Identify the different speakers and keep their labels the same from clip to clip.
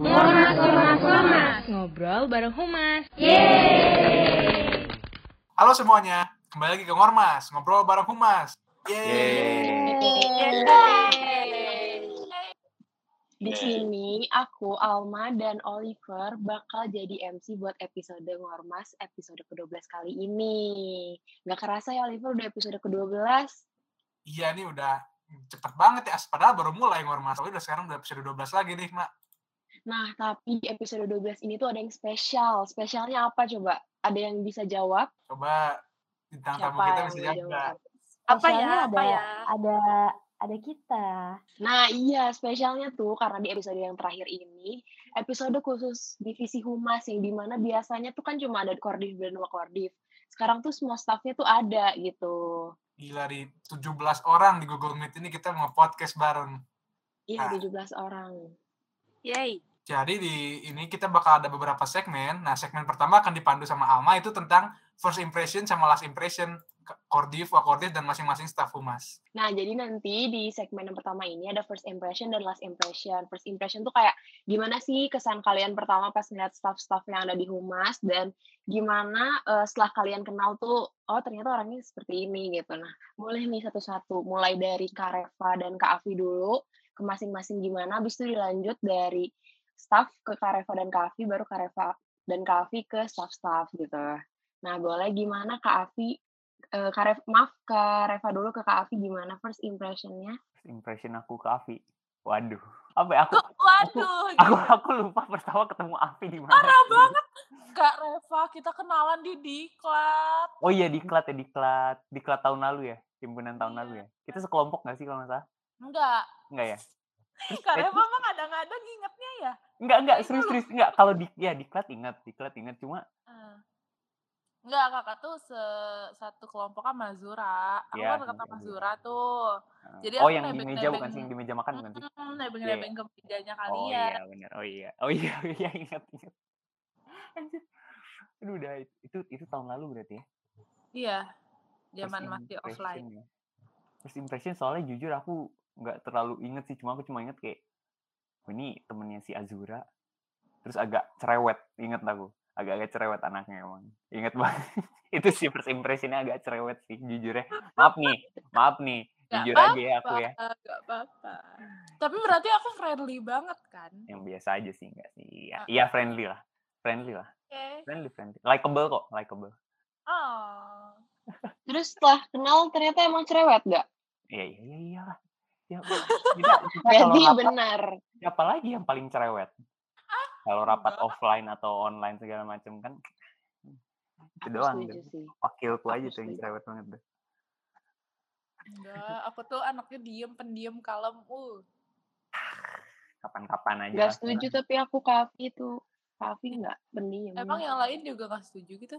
Speaker 1: Ngormas, ngormas, ngormas.
Speaker 2: Ngobrol bareng Humas.
Speaker 1: Yeay.
Speaker 3: Halo semuanya, kembali lagi ke Ngormas, ngobrol bareng Humas. Yeay.
Speaker 4: Di sini aku, Alma, dan Oliver bakal jadi MC buat episode Ngormas episode ke-12 kali ini. Nggak kerasa ya Oliver udah episode ke-12?
Speaker 3: Iya nih udah cepet banget ya, padahal baru mulai Ngormas. Tapi udah sekarang udah episode 12 lagi nih, Mak.
Speaker 4: Nah, tapi di episode 12 ini tuh ada yang spesial. Spesialnya apa coba? Ada yang bisa jawab?
Speaker 3: Coba bintang tamu kita
Speaker 4: yang
Speaker 3: bisa jawab.
Speaker 4: jawab?
Speaker 5: apa ya
Speaker 6: Spesialnya
Speaker 5: apa
Speaker 6: ada,
Speaker 5: ya
Speaker 6: ada ada kita.
Speaker 4: Nah, iya spesialnya tuh karena di episode yang terakhir ini, episode khusus divisi humas yang di mana biasanya tuh kan cuma ada Kordif dan Wakordif. Sekarang tuh semua staffnya tuh ada gitu.
Speaker 3: Gila di 17 orang di Google Meet ini kita mau podcast bareng.
Speaker 4: Iya,
Speaker 3: Ah.
Speaker 4: 17 orang.
Speaker 5: yay
Speaker 3: Jadi di ini kita bakal ada beberapa segmen. Nah, segmen pertama akan dipandu sama Alma itu tentang first impression sama last impression Kordif, Wakordif, dan masing-masing staff humas.
Speaker 4: Nah, jadi nanti di segmen yang pertama ini ada first impression dan last impression. First impression tuh kayak gimana sih kesan kalian pertama pas ngeliat staff-staff yang ada di humas dan gimana eh, setelah kalian kenal tuh oh ternyata orangnya seperti ini gitu. Nah, boleh nih satu-satu mulai dari Kak Reva dan Kak Afi dulu ke masing-masing gimana habis itu dilanjut dari staff ke Kak Reva dan Kak Afi baru Kak Reva dan Kak Afi ke staff-staff gitu. Nah, boleh gimana Kak Afi eh, Kak Reva, maaf Kak Reva dulu ke Kak Afi gimana first impressionnya?
Speaker 7: First impression aku ke Avi. Waduh, apa ya aku
Speaker 5: waduh
Speaker 7: aku aku lupa pertama ketemu Avi di mana.
Speaker 5: parah banget Kak Reva kita kenalan di diklat
Speaker 7: Oh iya diklat ya diklat diklat tahun lalu ya himpunan tahun
Speaker 5: Iya.
Speaker 7: lalu ya. Kita sekelompok nggak sih kalau nggak salah?
Speaker 5: enggak
Speaker 7: Enggak ya?
Speaker 5: Kak
Speaker 7: eh,
Speaker 5: Reva mah kadang-kadang ingetnya ya
Speaker 7: Enggak enggak
Speaker 5: Kayaknya
Speaker 7: serius
Speaker 5: lu-
Speaker 7: serius enggak kalau di ya diklat ingat diklat ingat cuma
Speaker 5: Eh. Enggak, kakak tuh se satu kelompok sama Zura. Aku
Speaker 7: Iya,
Speaker 5: kan dekat
Speaker 7: sama
Speaker 5: sama
Speaker 7: Zura.
Speaker 5: Tuh.
Speaker 7: eh,
Speaker 5: Jadi
Speaker 7: oh yang di meja bukan sih yang di meja makan bukan sih?
Speaker 5: Hmm, nebeng-nebeng ke mejanya
Speaker 7: Oh
Speaker 5: kalian.
Speaker 7: iya benar. Oh iya. Oh iya oh iya ingat ingat. Anjir. Aduh udah itu itu tahun lalu berarti ya.
Speaker 5: Iya. Zaman masih offline.
Speaker 7: ya. First impression soalnya jujur aku nggak terlalu inget sih, cuma aku cuma inget kayak "Oh, ini temennya si Azura, terus agak cerewet, inget aku, agak-agak cerewet anaknya emang, inget banget. itu sih first impressionnya agak cerewet sih, jujur ya. Maaf nih, maaf nih,
Speaker 5: Gak
Speaker 7: jujur aja ya aku ya.
Speaker 5: gak apa-apa. Tapi berarti aku friendly banget kan?
Speaker 7: Yang biasa aja sih enggak sih. Iya, iya friendly lah, friendly lah,
Speaker 5: Oke.
Speaker 7: friendly friendly, likable kok, likable.
Speaker 5: Oh.
Speaker 4: Terus setelah kenal ternyata emang cerewet gak?
Speaker 7: Iya iya iya iyalah. Ya, kita, kita kalau
Speaker 4: Berarti
Speaker 7: rapat,
Speaker 4: benar.
Speaker 7: siapa lagi yang paling cerewet? Kalau rapat
Speaker 5: enggak.
Speaker 7: offline atau online segala macam kan itu
Speaker 4: Aku
Speaker 7: doang tuh.
Speaker 4: sih.
Speaker 7: Wakilku
Speaker 4: Aku
Speaker 7: aja tuh yang cerewet banget tuh.
Speaker 5: Enggak, aku tuh anaknya diem, pendiam, kalem. Uh.
Speaker 7: Kapan-kapan aja.
Speaker 4: Gak setuju tapi aku Kavi itu. Kavi gak pendiam.
Speaker 5: Emang yang lain juga gak setuju gitu?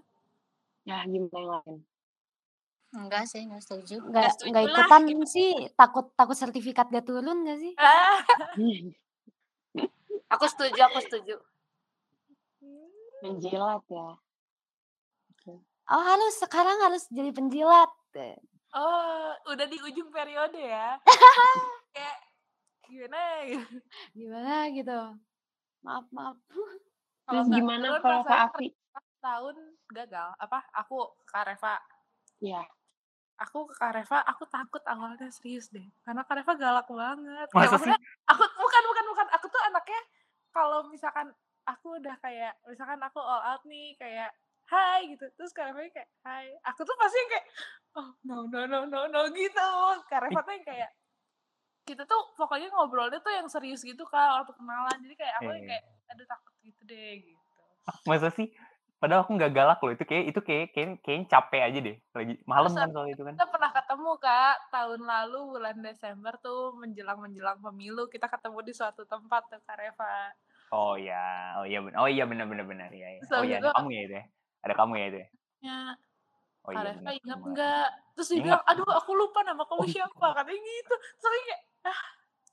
Speaker 4: Ya gimana yang lain?
Speaker 8: Enggak sih, enggak setuju.
Speaker 6: Nggak
Speaker 5: setuju
Speaker 6: nggak
Speaker 5: lah,
Speaker 6: ikutan
Speaker 5: gitu.
Speaker 6: sih takut takut sertifikat gak turun gak sih?
Speaker 8: Aku setuju, aku setuju.
Speaker 4: Menjilat ya.
Speaker 6: Oh harus sekarang harus jadi penjilat.
Speaker 5: Oh, udah di ujung periode ya? Kayak gimana ya?
Speaker 6: Gimana gitu. Maaf maaf.
Speaker 4: Terus gimana kalau Kak Afi?
Speaker 5: tahun gagal. Apa? Aku Kak Reva.
Speaker 4: Ya.
Speaker 5: Aku ke Kak Reva, aku takut awalnya serius deh. Karena Kak Reva galak banget. Kayak
Speaker 7: Masa sih?
Speaker 5: maksudnya, aku bukan bukan bukan. Aku tuh anaknya kalau misalkan aku udah kayak misalkan aku all out nih kayak hai gitu. Terus Kak Reva kayak hai. Aku tuh pasti kayak oh no no no no no gitu. Kak Reva tuh yang kayak kita tuh pokoknya ngobrolnya tuh yang serius gitu kak waktu kenalan jadi kayak aku yang kayak aduh takut gitu deh gitu
Speaker 7: Masa sih? Padahal aku nggak galak loh. Itu kayak itu kayak kayak kayaknya capek aja deh. Lagi malam kan soal itu kan.
Speaker 5: kita pernah ketemu kak tahun lalu bulan Desember tuh menjelang menjelang pemilu kita ketemu di suatu tempat tuh Kak Reva
Speaker 7: Oh iya, oh iya benar. Oh iya benar benar benar ya.
Speaker 5: Terus
Speaker 7: Oh
Speaker 5: habis
Speaker 7: iya,
Speaker 5: itu-
Speaker 7: ada kamu ya itu ya. Ada kamu ya itu ya.
Speaker 5: ya
Speaker 7: Oh iya.
Speaker 5: Reva ingat enggak terus dia bilang aduh aku lupa nama kamu siapa katanya gitu terus kayak ah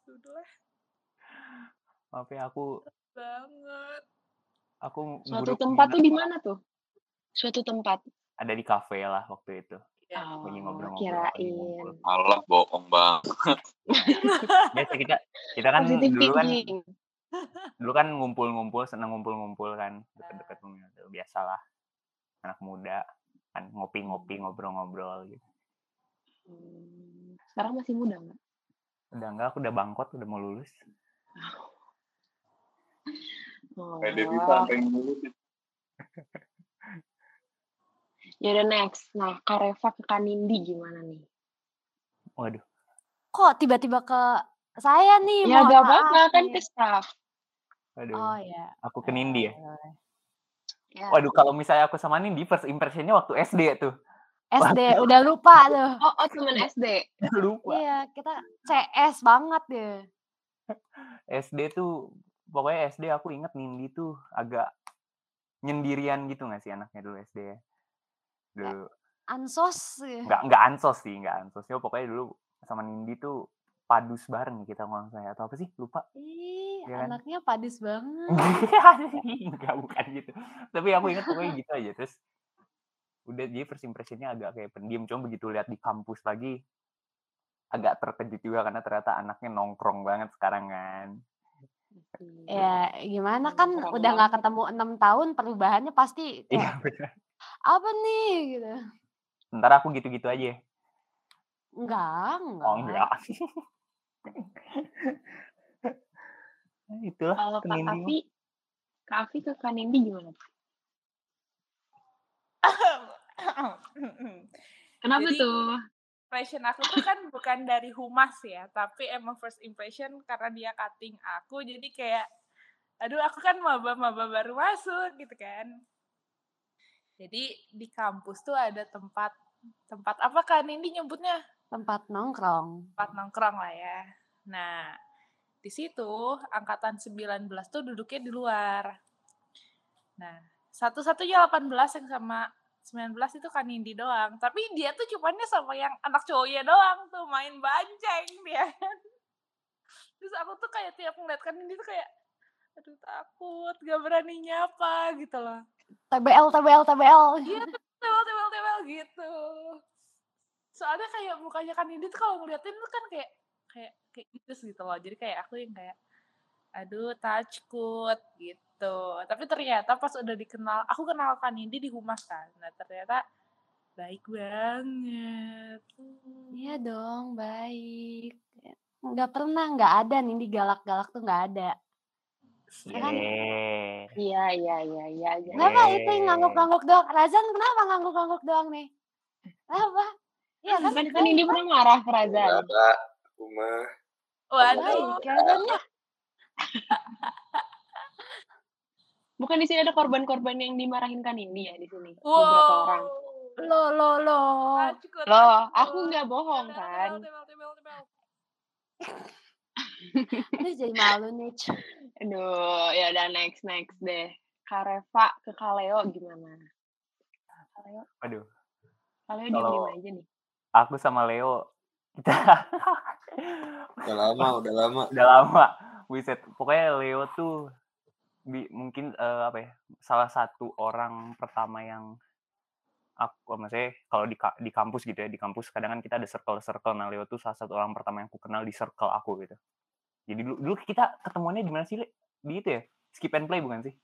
Speaker 5: udah lah
Speaker 7: Maaf ya aku
Speaker 5: banget
Speaker 7: aku
Speaker 4: Suatu tempat tuh di mana tuh? Suatu tempat.
Speaker 7: ada di kafe lah waktu itu.
Speaker 5: ya
Speaker 4: Oh,
Speaker 7: Lagi ngobrol-ngobrol, lagi ngumpul.
Speaker 4: kirain.
Speaker 9: Alah bohong bang.
Speaker 7: Biasa kita kita kan
Speaker 4: Positive
Speaker 7: dulu kan
Speaker 4: thinking.
Speaker 7: Dulu kan ngumpul-ngumpul, seneng ngumpul-ngumpul kan, deket-deket rumah tuh biasalah. Anak muda kan ngopi-ngopi, ngobrol-ngobrol gitu.
Speaker 4: Hmm, Sekarang masih muda nggak?
Speaker 7: Udah enggak, aku udah bangkot, udah mau lulus.
Speaker 4: Oh.
Speaker 2: Kayak Devi sampai dulu sih.
Speaker 4: Yaudah next. Nah, Kak Reva ke Kak Nindi gimana nih?
Speaker 7: Waduh,
Speaker 6: Kok tiba-tiba ke saya nih?
Speaker 4: Ya gak apa-apa kan
Speaker 6: nih.
Speaker 4: ke staff.
Speaker 7: waduh.
Speaker 6: Oh ya.
Speaker 7: Aku ke Nindi ya.
Speaker 6: Ya.
Speaker 7: Waduh, kalau misalnya aku sama Nindi, first impressionnya waktu SD tuh.
Speaker 6: SD udah lupa tuh.
Speaker 4: Oh, oh temen SD.
Speaker 7: Lupa.
Speaker 6: Iya, kita CS banget deh.
Speaker 7: SD tuh, pokoknya SD aku inget Nindi tuh agak nyendirian gitu gak sih anaknya dulu SD ya? Dulu.
Speaker 6: Ansos. ya.
Speaker 7: Nggak, nggak ansos sih, nggak ansos. Ya, pokoknya dulu sama Nindi tuh padus bareng kita ngomong saya. Atau apa sih? Lupa.
Speaker 6: Ih,
Speaker 7: kan?
Speaker 6: anaknya padis banget.
Speaker 7: Enggak, bukan gitu. Tapi aku ingat pokoknya gitu aja. Terus udah jadi first impressionnya agak kayak pendiam. Cuma begitu lihat di kampus lagi, agak terkejut juga karena ternyata anaknya nongkrong banget sekarang kan.
Speaker 6: Ya, gimana kan
Speaker 4: Nongkrong
Speaker 6: udah nggak ketemu enam tahun, perubahannya pasti
Speaker 7: Iya
Speaker 6: kayak
Speaker 7: benar.
Speaker 6: apa nih gitu.
Speaker 7: Ntar aku gitu-gitu aja.
Speaker 6: Enggak, enggak.
Speaker 7: Oh enggak. Nah, Itulah
Speaker 4: Kalau Kak. Afi, Kak Afi ke Kak Nindi gimana? Kenapa
Speaker 5: Jadi,
Speaker 4: tuh?
Speaker 5: Impression aku tuh kan bukan dari humas ya, tapi emang first impression karena dia cutting aku, jadi kayak, aduh aku kan maba-maba baru masuk gitu kan. Jadi di kampus tuh ada tempat tempat apa kan ini nyebutnya?
Speaker 6: Tempat nongkrong.
Speaker 5: tempat nongkrong lah ya. Nah, di situ angkatan 19 tuh duduknya di luar. Nah, satu-satunya 18 yang sama 19 itu kan Nindi doang. Tapi dia tuh cumannya sama yang anak cowoknya doang tuh main banceng dia. Terus aku tuh kayak tiap ngeliat kan Nindi tuh kayak aduh takut, gak berani nyapa gitu loh.
Speaker 6: TBL, TBL, TBL.
Speaker 5: Iya, tebel, tebel, tebel gitu. Soalnya kayak mukanya kan Nindi tuh kalau ngeliatin tuh kan kayak kayak kayak gitu gitu loh. Jadi kayak aku yang kayak aduh takut gitu. Tapi ternyata pas udah dikenal, aku kenal kan Nindi di humas kan. Nah ternyata baik banget.
Speaker 6: Iya dong, baik. Nggak pernah, nggak ada Nindi galak-galak tuh nggak ada. Ya kan?
Speaker 4: Iya, iya, iya, iya. iya.
Speaker 6: Kenapa itu yang ngangguk-ngangguk doang? Razan kenapa ngangguk-ngangguk doang nih? Kenapa? Iya kan?
Speaker 4: Kan Nindi pernah marah ke Razan.
Speaker 2: Enggak. Rumah.
Speaker 5: Waduh.
Speaker 6: Baik, Razannya.
Speaker 4: Bukan di sini ada korban-korban yang dimarahin Kak Nindi ya di sini. Beberapa orang.
Speaker 5: Wow.
Speaker 6: Lo, lo, lo.
Speaker 5: Takut.
Speaker 4: aku nggak bohong kan.
Speaker 6: Ini jadi malu nih.
Speaker 4: Aduh, ya udah next next deh. Kak Reva ke Kaleo gimana? Kaleo,
Speaker 7: Waduh,
Speaker 4: Kaleo
Speaker 7: Kalau-
Speaker 4: diem aja nih.
Speaker 7: aku sama Leo kita
Speaker 2: Udah lama, udah lama.
Speaker 7: udah lama. Wiset. Pokoknya Leo tuh bi- mungkin eh, apa ya? Salah satu orang pertama yang aku maksudnya kalau di di kampus gitu ya di kampus kadang kan kita ada circle circle nah Leo tuh salah satu orang pertama yang aku kenal di circle aku gitu jadi dulu dulu kita ketemuannya di mana sih Le? di itu ya skip and play bukan sih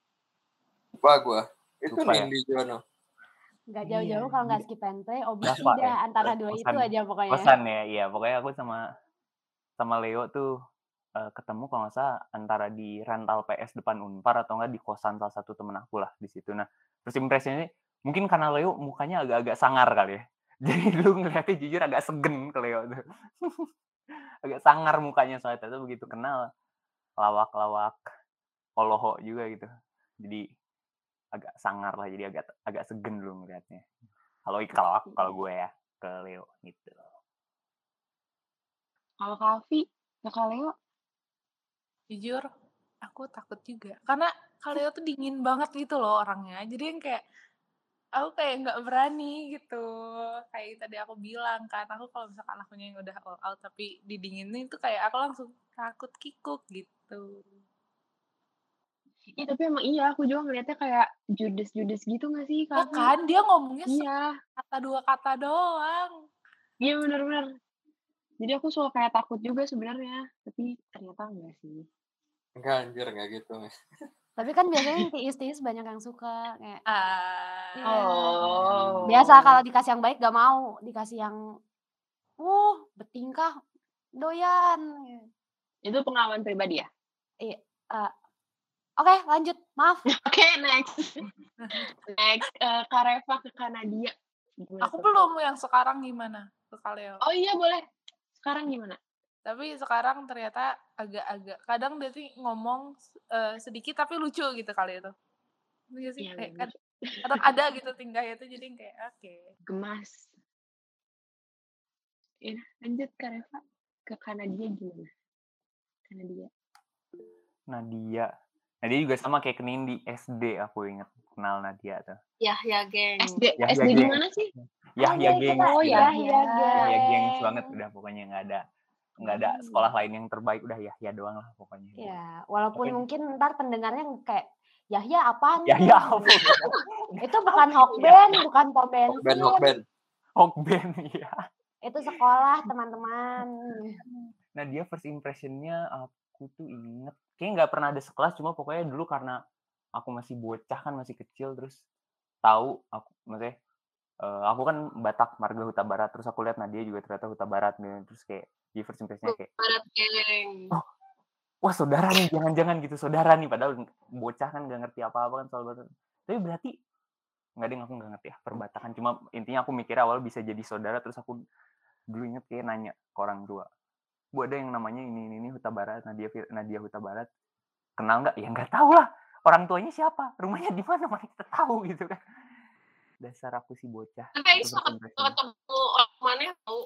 Speaker 2: Lupa gua. Itu
Speaker 7: Lupa ya?
Speaker 2: Nindi Jono.
Speaker 6: Nggak
Speaker 7: Iya,
Speaker 6: jauh-jauh kalau nggak skip and play, obi
Speaker 7: ya?
Speaker 6: udah antara dua itu
Speaker 7: Kosan.
Speaker 6: aja pokoknya.
Speaker 7: kosan ya iya pokoknya aku sama sama Leo tuh eh, ketemu kalau nggak salah antara di rental PS depan Unpar atau enggak di kosan salah satu temen aku lah di situ. Nah terus impresinya mungkin karena Leo mukanya agak-agak sangar kali ya. Jadi dulu ngeliatnya jujur agak segen ke Leo tuh. Agak sangar mukanya soalnya ternyata begitu kenal lawak-lawak koloho juga gitu. Jadi agak sangar lah jadi agak agak segen dulu ngeliatnya. Kalau kalau aku kalau gue ya ke Leo gitu.
Speaker 4: Kalau Kak Afi ke Kaleo,
Speaker 5: jujur aku takut juga. Karena Kaleo tuh dingin banget gitu loh orangnya. Jadi yang kayak aku kayak nggak berani gitu. Kayak tadi aku bilang kan aku kalau misalkan akunya yang udah all out tapi didinginin tuh kayak aku langsung takut kikuk gitu.
Speaker 4: Iya tapi emang iya aku juga ngeliatnya kayak judes-judes gitu gak sih
Speaker 5: oh kan? Dia ngomongnya
Speaker 4: Iya,
Speaker 5: kata dua kata doang.
Speaker 4: Iya bener-bener. Jadi aku suka kayak takut juga sebenarnya, tapi ternyata enggak sih.
Speaker 2: Enggak anjir, enggak gitu.
Speaker 6: Tapi kan biasanya yang tiis-tiis banyak yang suka kayak
Speaker 5: Ah.
Speaker 6: Iya.
Speaker 4: Oh.
Speaker 6: biasa kalau dikasih yang baik gak mau, dikasih yang uh, betingkah doyan.
Speaker 4: Itu pengalaman pribadi ya?
Speaker 6: Iya. eh, Oke, lanjut. Maaf.
Speaker 4: Oke, next. next, eh, Kak Reva ke Kanadia. Gimana
Speaker 5: Aku
Speaker 4: tuh?
Speaker 5: belum yang sekarang gimana ke Kaleo.
Speaker 4: Oh iya, boleh. Sekarang gimana?
Speaker 5: Tapi sekarang ternyata agak-agak kadang dia tuh ngomong eh, sedikit tapi lucu gitu kali itu. Iya sih,
Speaker 4: Iya,
Speaker 5: kayak kadang ada gitu tingkahnya tuh jadi kayak oke.
Speaker 4: Gemas. Ya, lanjut Kak Reva. Ke Kanadia gimana? Kanadia.
Speaker 7: Nadia. Nadia juga sama kayak Kenin di SD aku inget kenal Nadia tuh.
Speaker 8: Yahya geng.
Speaker 4: SD,
Speaker 7: Yahya
Speaker 4: SD di
Speaker 7: Geng.
Speaker 4: mana sih?
Speaker 7: Yahya
Speaker 6: iya,
Speaker 7: gengs.
Speaker 6: kita-
Speaker 4: oh. Yahya
Speaker 7: Yahya gengs
Speaker 6: Geng.
Speaker 7: banget udah pokoknya nggak ada nggak ada sekolah lain yang terbaik udah Yahya doang lah pokoknya.
Speaker 6: Ya, walaupun mungkin ntar pendengarnya kayak Yahya apaan?
Speaker 7: Yahya
Speaker 6: nih?"
Speaker 7: apa?
Speaker 6: Itu bukan Hokben, bukan pom bensin.
Speaker 2: Hokben, hokben.
Speaker 7: Hokben ya.
Speaker 6: Itu sekolah, teman-teman.
Speaker 7: Nah dia first impressionnya aku tuh inget kayaknya nggak pernah ada sekelas cuma pokoknya dulu karena aku masih bocah kan masih kecil terus tahu aku maksudnya eh, aku kan Batak Marga Huta Barat terus aku lihat Nadia juga ternyata Huta Barat gitu terus kayak di first impressionnya kayak
Speaker 8: Barat geng.
Speaker 7: wah saudara nih jangan-jangan gitu saudara nih padahal bocah kan nggak ngerti apa-apa kan soal Batak. Tapi berarti nggak deh aku nggak ngerti ya perbatakan cuma intinya aku mikir awal bisa jadi saudara terus aku dulu inget kayak nanya ke orang tua bu ada yang namanya ini ini, ini Huta Barat Nadia Nadia Huta Barat kenal nggak? Ya nggak tahu lah orang tuanya siapa? Rumahnya di mana? Mana kita tahu gitu kan. Dasar aku si bocah.
Speaker 8: Tapi
Speaker 7: Itu
Speaker 8: ketemu orang mana tahu.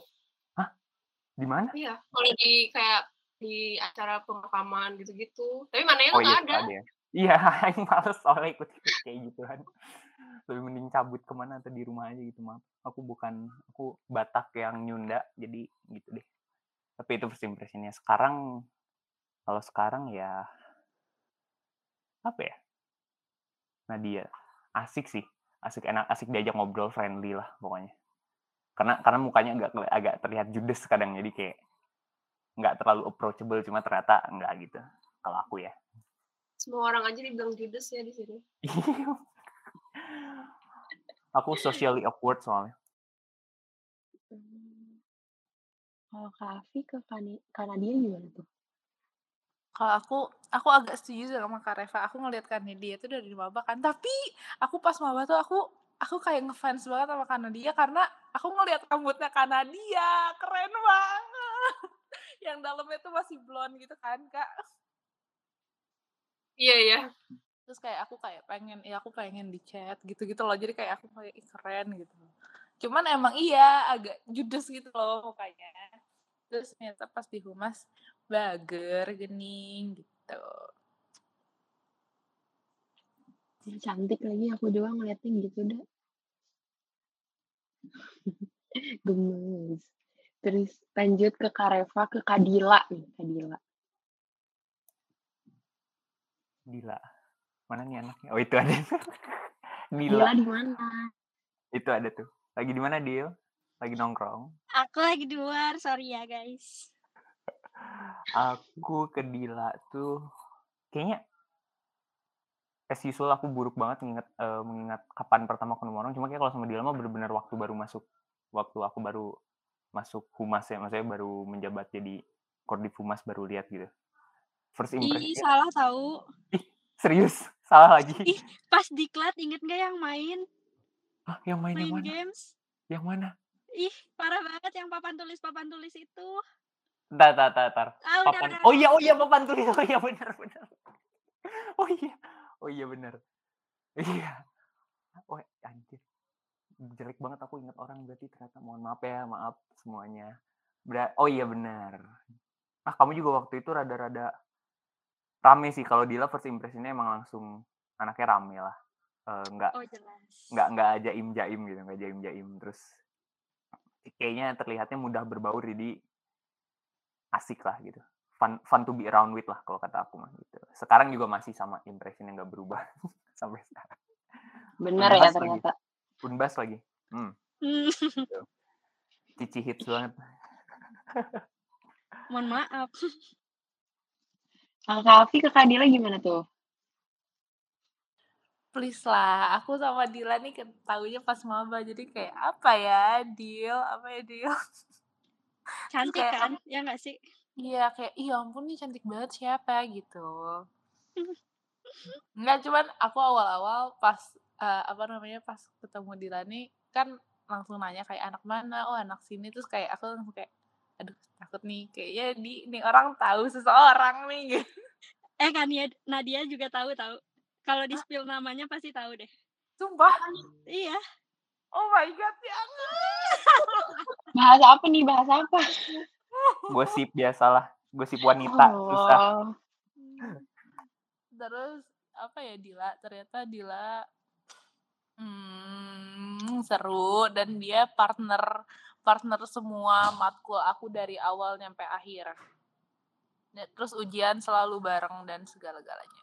Speaker 7: di mana?
Speaker 8: Iya, kalau di kayak di acara pemakaman gitu-gitu. Tapi mana
Speaker 7: oh
Speaker 8: nggak
Speaker 7: iya
Speaker 8: ada.
Speaker 7: ya? Iya yang males soalnya ikut ikut kayak gitu kan lebih mending cabut ke mana atau di rumah aja gitu maaf. Aku bukan aku Batak yang Nyunda jadi gitu deh. Tapi itu first impressionnya. Sekarang kalau sekarang ya apa ya Nadia asik sih asik enak asik diajak ngobrol friendly lah pokoknya karena karena mukanya agak agak terlihat judes kadang jadi kayak nggak terlalu approachable cuma ternyata nggak gitu kalau aku ya
Speaker 8: Semua orang aja dibilang judes ya di sini.
Speaker 7: aku socially awkward soalnya
Speaker 4: Hmm. Kalau Kak Afi ke Kani- Kanadia gimana tuh?
Speaker 5: Kalau aku aku agak setuju sama Kak Reva. Aku ngeliat kan dia tuh dari maba kan. Tapi aku pas maba tuh aku aku kayak ngefans banget sama Kanadia karena aku ngeliat rambutnya Kanadia keren banget. Yang dalamnya tuh masih blonde gitu kan kak.
Speaker 8: Iya ya.
Speaker 5: Terus kayak aku kayak pengen, ya aku pengen di chat gitu-gitu loh. Jadi kayak aku kayak "Ih, keren gitu. Cuman emang iya agak judes gitu loh mukanya. Terus ternyata pas di humas bager, gening gitu.
Speaker 4: Cantik lagi aku doang ngeliatnya gitu dah. Gemes. Terus lanjut ke Kareva, ke Kadila nih, Kadila.
Speaker 7: Dila mana nih anaknya oh itu ada Dila
Speaker 4: di mana?
Speaker 7: itu ada tuh lagi di mana Dil lagi nongkrong
Speaker 1: Aku lagi di luar, sorry ya guys.
Speaker 7: Aku ke Dila tuh kayaknya as usual aku buruk banget mengingat eh, mengingat kapan pertama ketemu orang cuma kayak kalau sama Dila mah bener-bener waktu baru masuk waktu aku baru masuk humas ya maksudnya baru menjabat jadi kordif humas baru lihat gitu first
Speaker 1: Ih,
Speaker 7: impression
Speaker 1: salah tahu.
Speaker 7: serius salah lagi
Speaker 1: Ih, pas diklat inget gak yang main?
Speaker 7: Hah, yang main yang
Speaker 1: Main
Speaker 7: mana
Speaker 1: games?
Speaker 7: yang mana
Speaker 1: Ih, parah banget yang papan tulis-papan tulis itu.
Speaker 7: Tar tar tar tar
Speaker 1: Ah,
Speaker 7: papan
Speaker 1: udah,
Speaker 7: oh
Speaker 1: udah.
Speaker 7: iya oh iya papan tulis oh iya benar benar. Oh iya oh iya benar. Iya. Oh anjir. Jelek banget aku ingat orang berarti ternyata mohon maaf ya maaf semuanya. Ber- oh iya benar. Ah kamu juga waktu itu rada-rada rame sih. Kalau Dila first impressionnya emang langsung anaknya rame lah. Eh, nggak
Speaker 1: Oh, jelas.
Speaker 7: nggak nggak jaim jaim gitu nggak jaim jaim terus kayaknya terlihatnya mudah berbaur jadi asik lah gitu fun fun to be around with lah kalau kata aku mah gitu sekarang juga masih sama impression yang nggak berubah sampai sekarang
Speaker 4: Bener ya
Speaker 7: Unbas lagi.
Speaker 4: ternyata.
Speaker 7: unbas lagi hmm,
Speaker 1: Hmm,
Speaker 7: cici hits banget
Speaker 1: Mohon maaf.
Speaker 4: Kalau Kak Afi ke Kak Dila gimana tuh?
Speaker 5: Please lah, aku sama Dila nih ketahuinya pas maba, jadi kayak apa ya, Dil, apa ya, Dil?
Speaker 1: Cantik
Speaker 5: kayak
Speaker 1: kan? Ya nggak sih?
Speaker 5: iya, kayak, "Ih, ya ampun nih cantik banget siapa?" Gitu. Enggak, cuman aku awal-awal pas, eee, apa namanya, pas ketemu Dila nih, kan langsung nanya kayak, "Anak mana?" "Oh, anak sini." Terus kayak aku langsung kayak, "Aduh takut nih, kayaknya di nih orang tahu seseorang nih." Gitu.
Speaker 1: Eh, Kak Nia Nadia juga tahu tahu. Kalau
Speaker 5: Hah?
Speaker 1: di-spill namanya pasti tahu deh.
Speaker 5: Sumpah?
Speaker 1: Iya.
Speaker 5: Oh my god, jangan.
Speaker 4: Bahasa apa nih? Bahasa apa?
Speaker 7: Gosip biasalah, gosip wanita susah.
Speaker 4: Oh.
Speaker 5: Terus apa ya, Dila, ternyata Dila mmm, seru dan dia partner partner semua matkul aku dari awal nyampe akhir. Ya, terus ujian selalu bareng dan segala-galanya.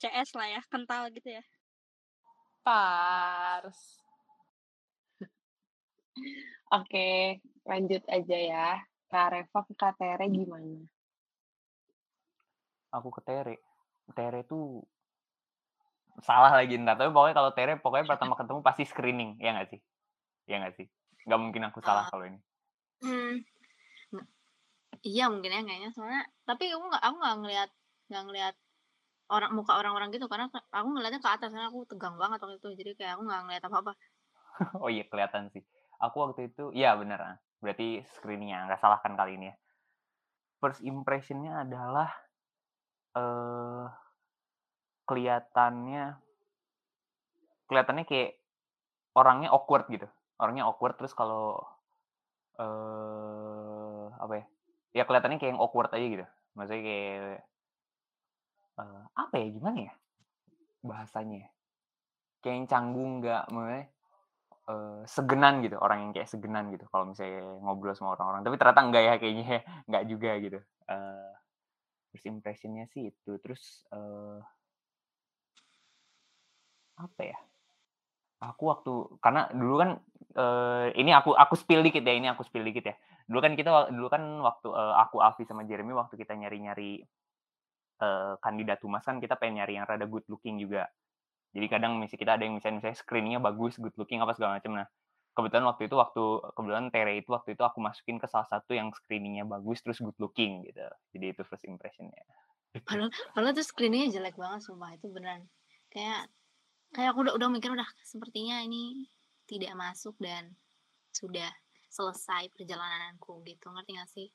Speaker 1: CS lah ya, kental gitu ya.
Speaker 5: Pars.
Speaker 4: Oke, lanjut aja ya. Kak Reva ke Kak Tere gimana?
Speaker 7: Aku ke Tere. Tere tuh salah lagi entar, tapi pokoknya kalau Tere pokoknya pertama ketemu pasti screening, ya nggak sih? Ya nggak sih? Nggak mungkin aku salah
Speaker 6: Eee
Speaker 7: kalau ini.
Speaker 6: Nge iya mungkin ya kayaknya, soalnya tapi aku nggak aku nggak ngelihat nggak ngelihat orang muka orang-orang gitu, karena ka aku ngelihatnya ke atas, karena aku tegang banget waktu itu, jadi kayak aku nggak ngelihat apa-apa.
Speaker 7: Oh iya, kelihatan sih. Aku waktu itu iya bener, heeh, berarti screening-nya, nggak salah kan kali ini ya. First impression-nya adalah, eee, kelihatannya kelihatannya kayak orangnya awkward gitu, orangnya awkward terus kalau, eee, apa ya, ya kelihatannya kayak yang awkward aja gitu. Maksudnya kayak eee, apa ya, gimana ya bahasanya ya, kayak yang canggung, nggak maksudnya, eee, segenan gitu, orang yang kayak segenan gitu kalau misalnya ngobrol sama orang-orang, tapi ternyata enggak ya kayaknya ya, nggak juga gitu. Eee, first impression-nya sih itu, terus, eee apa ya, aku waktu karena dulu kan, eee, ini aku aku spill dikit ya, ini aku spill dikit ya. Dulu kan kita dulu kan waktu, eee, aku, Afi, sama Jeremy waktu kita nyari-nyari, eee, kandidat humas kan kita pengen nyari yang rada good looking juga. Jadi kadang misi kita ada yang misalnya misalnya screening-nya bagus, good looking apa segala macam. Nah, kebetulan waktu itu waktu kebetulan Tere itu waktu itu aku masukin ke salah satu yang screening-nya bagus terus good looking gitu. Jadi itu first impression-nya.
Speaker 6: Padahal padahal tuh screening-nya jelek banget sumpah, itu beneran. Kayak kayak aku udah udah mikir udah sepertinya ini tidak masuk dan sudah selesai perjalananku gitu, ngerti nggak sih?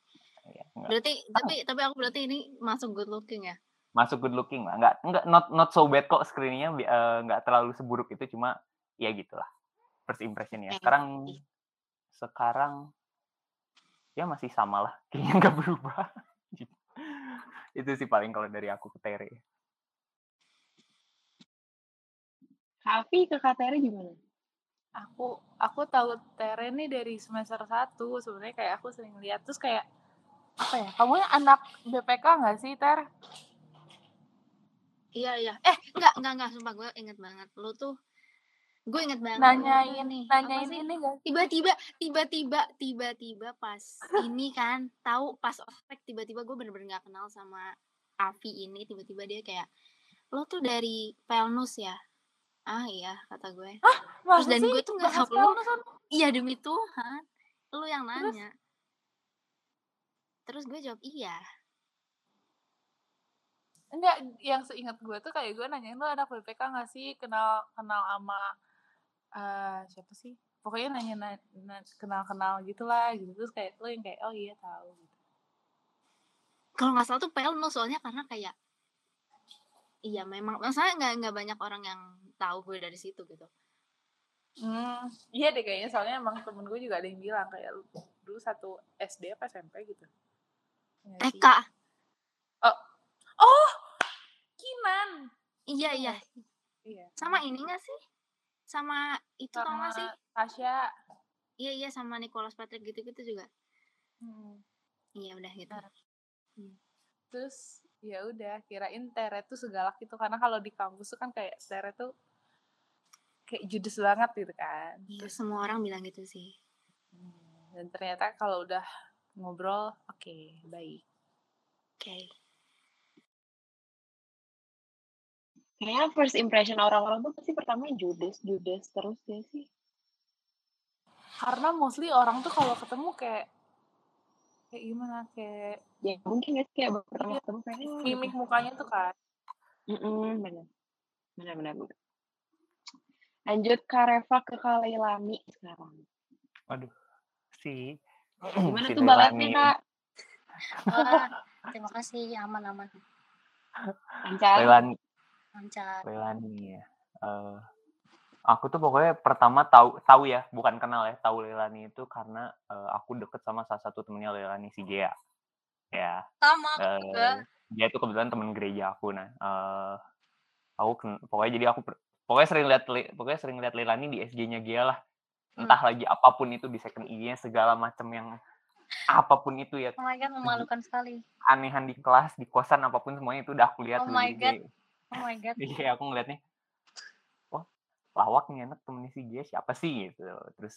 Speaker 7: Iya, enggak
Speaker 6: Berarti tapi tapi aku berarti ini masuk good looking ya?
Speaker 7: Masuk good looking lah, nggak nggak not not so bad kok screening-nya, eee, nggak terlalu seburuk itu, cuma ya gitulah first impression-nya.
Speaker 6: Oke,
Speaker 7: Sekarang sekarang ya masih samalah, kayaknya nggak berubah, gitu. Itu sih paling kalau dari aku ke Tere.
Speaker 4: Kak Afi ke Kak Tere gimana?
Speaker 5: Aku aku tahu Tere nih dari semester 1, sebenarnya kayak aku sering lihat, terus kayak, apa ya, kamu anak BPK nggak sih, Ter?
Speaker 6: Iya iya. Eh, enggak enggak enggak, sumpah gue inget banget. Lu tuh gue inget banget
Speaker 5: Nanyain
Speaker 6: nih,
Speaker 5: nanyain ini
Speaker 6: tiba-tiba tiba-tiba tiba-tiba pas ini kan, tahu pas ospek tiba-tiba gue bener-bener nggak kenal sama Afi ini, tiba-tiba dia kayak, "Lo tuh dari Pelnus ya?" "Ah, iya," kata gue.
Speaker 5: Hah?
Speaker 6: Terus dan
Speaker 5: sih?
Speaker 6: gue tuh nggak tahu
Speaker 5: Pelnusan?
Speaker 6: iya, demi Tuhan, lu yang
Speaker 5: Terus?
Speaker 6: nanya. Terus gue jawab, "Iya."
Speaker 5: Enggak, yang seingat gue tuh kayak gue nanyain, "Lu anak BPK nggak sih? Kenal kenal ama" eee, siapa sih? Pokoknya nanya na na kenal-kenal gitulah gitu, terus kayak lu yang kayak, "Oh iya tahu," gitu.
Speaker 6: Kalau nggak salah tuh Pelnus, soalnya karena kayak iya memang masalahnya nggak nggak banyak orang yang tahu gue dari situ gitu.
Speaker 5: Mmm, iya deh kayaknya, soalnya emang temen gue juga ada yang bilang kayak lu dulu satu SD apa SMP gitu.
Speaker 6: TK.
Speaker 5: Oh oh! Kinan!
Speaker 6: Iya
Speaker 5: Iya
Speaker 6: iya. Sama ini nggak sih? Sama itu tau
Speaker 5: Sama
Speaker 6: nggak sih?
Speaker 5: Tasya.
Speaker 6: Iya iya, sama Nicholas Patrick gitu-gitu juga.
Speaker 5: Mhm.
Speaker 6: Iya udah gitu. Mmm.
Speaker 5: terus ya udah kirain Tere tuh segalak itu, karena kalau di kampus tuh kan kayak Tere tuh kayak judes banget gitu kan.
Speaker 6: Iya,
Speaker 5: Terus
Speaker 6: semua orang bilang gitu sih.
Speaker 5: mmm, dan ternyata kalau udah ngobrol, oke, baik.
Speaker 6: Oke.
Speaker 4: Kayaknya first impression orang-orang tuh pasti pertama Judas, Judas terus ya sih.
Speaker 5: Karena mostly orang tuh kalau ketemu kayak kayak gimana kayak
Speaker 4: Ya mungkin ya sih kayak baru pertama
Speaker 5: Iya.
Speaker 4: ketemu kayaknya oh,
Speaker 5: mimik mukanya tuh kan.
Speaker 4: Mm-mm, benar. Benar benar. benar. Lanjut Kak Reva ke Kak Leilani sekarang.
Speaker 7: Waduh. Si
Speaker 4: Gimana
Speaker 7: si
Speaker 4: tuh balasnya
Speaker 7: Leilani.
Speaker 4: Kak?
Speaker 6: Wah, terima kasih aman-aman
Speaker 4: Lancar?
Speaker 7: Leilani,
Speaker 6: lancar.
Speaker 7: Leilani ya. Eh, aku tuh pokoknya pertama tahu tahu ya, bukan kenal ya, tahu Leilani itu karena eh, aku deket sama salah satu temennya Leilani si Gea. Ya.
Speaker 6: Sama aku juga.
Speaker 7: dia tuh kebetulan temen gereja aku nah eh aku pokoknya jadi aku pokoknya sering lihat pokoknya sering lihat Leilani di SG-nya Gia lah
Speaker 6: Hmm.
Speaker 7: entah lagi apa pun itu di second IG-nya segala macam yang apa pun itu ya
Speaker 6: Oh my god, memalukan sekali.
Speaker 7: anehan di kelas di kosan apa pun semuanya itu udah aku lihat
Speaker 6: Oh my God. Oh my god.
Speaker 7: iya aku ngeliatnya wah lawak nih anak temennya si Gia siapa sih? Gitu. Terus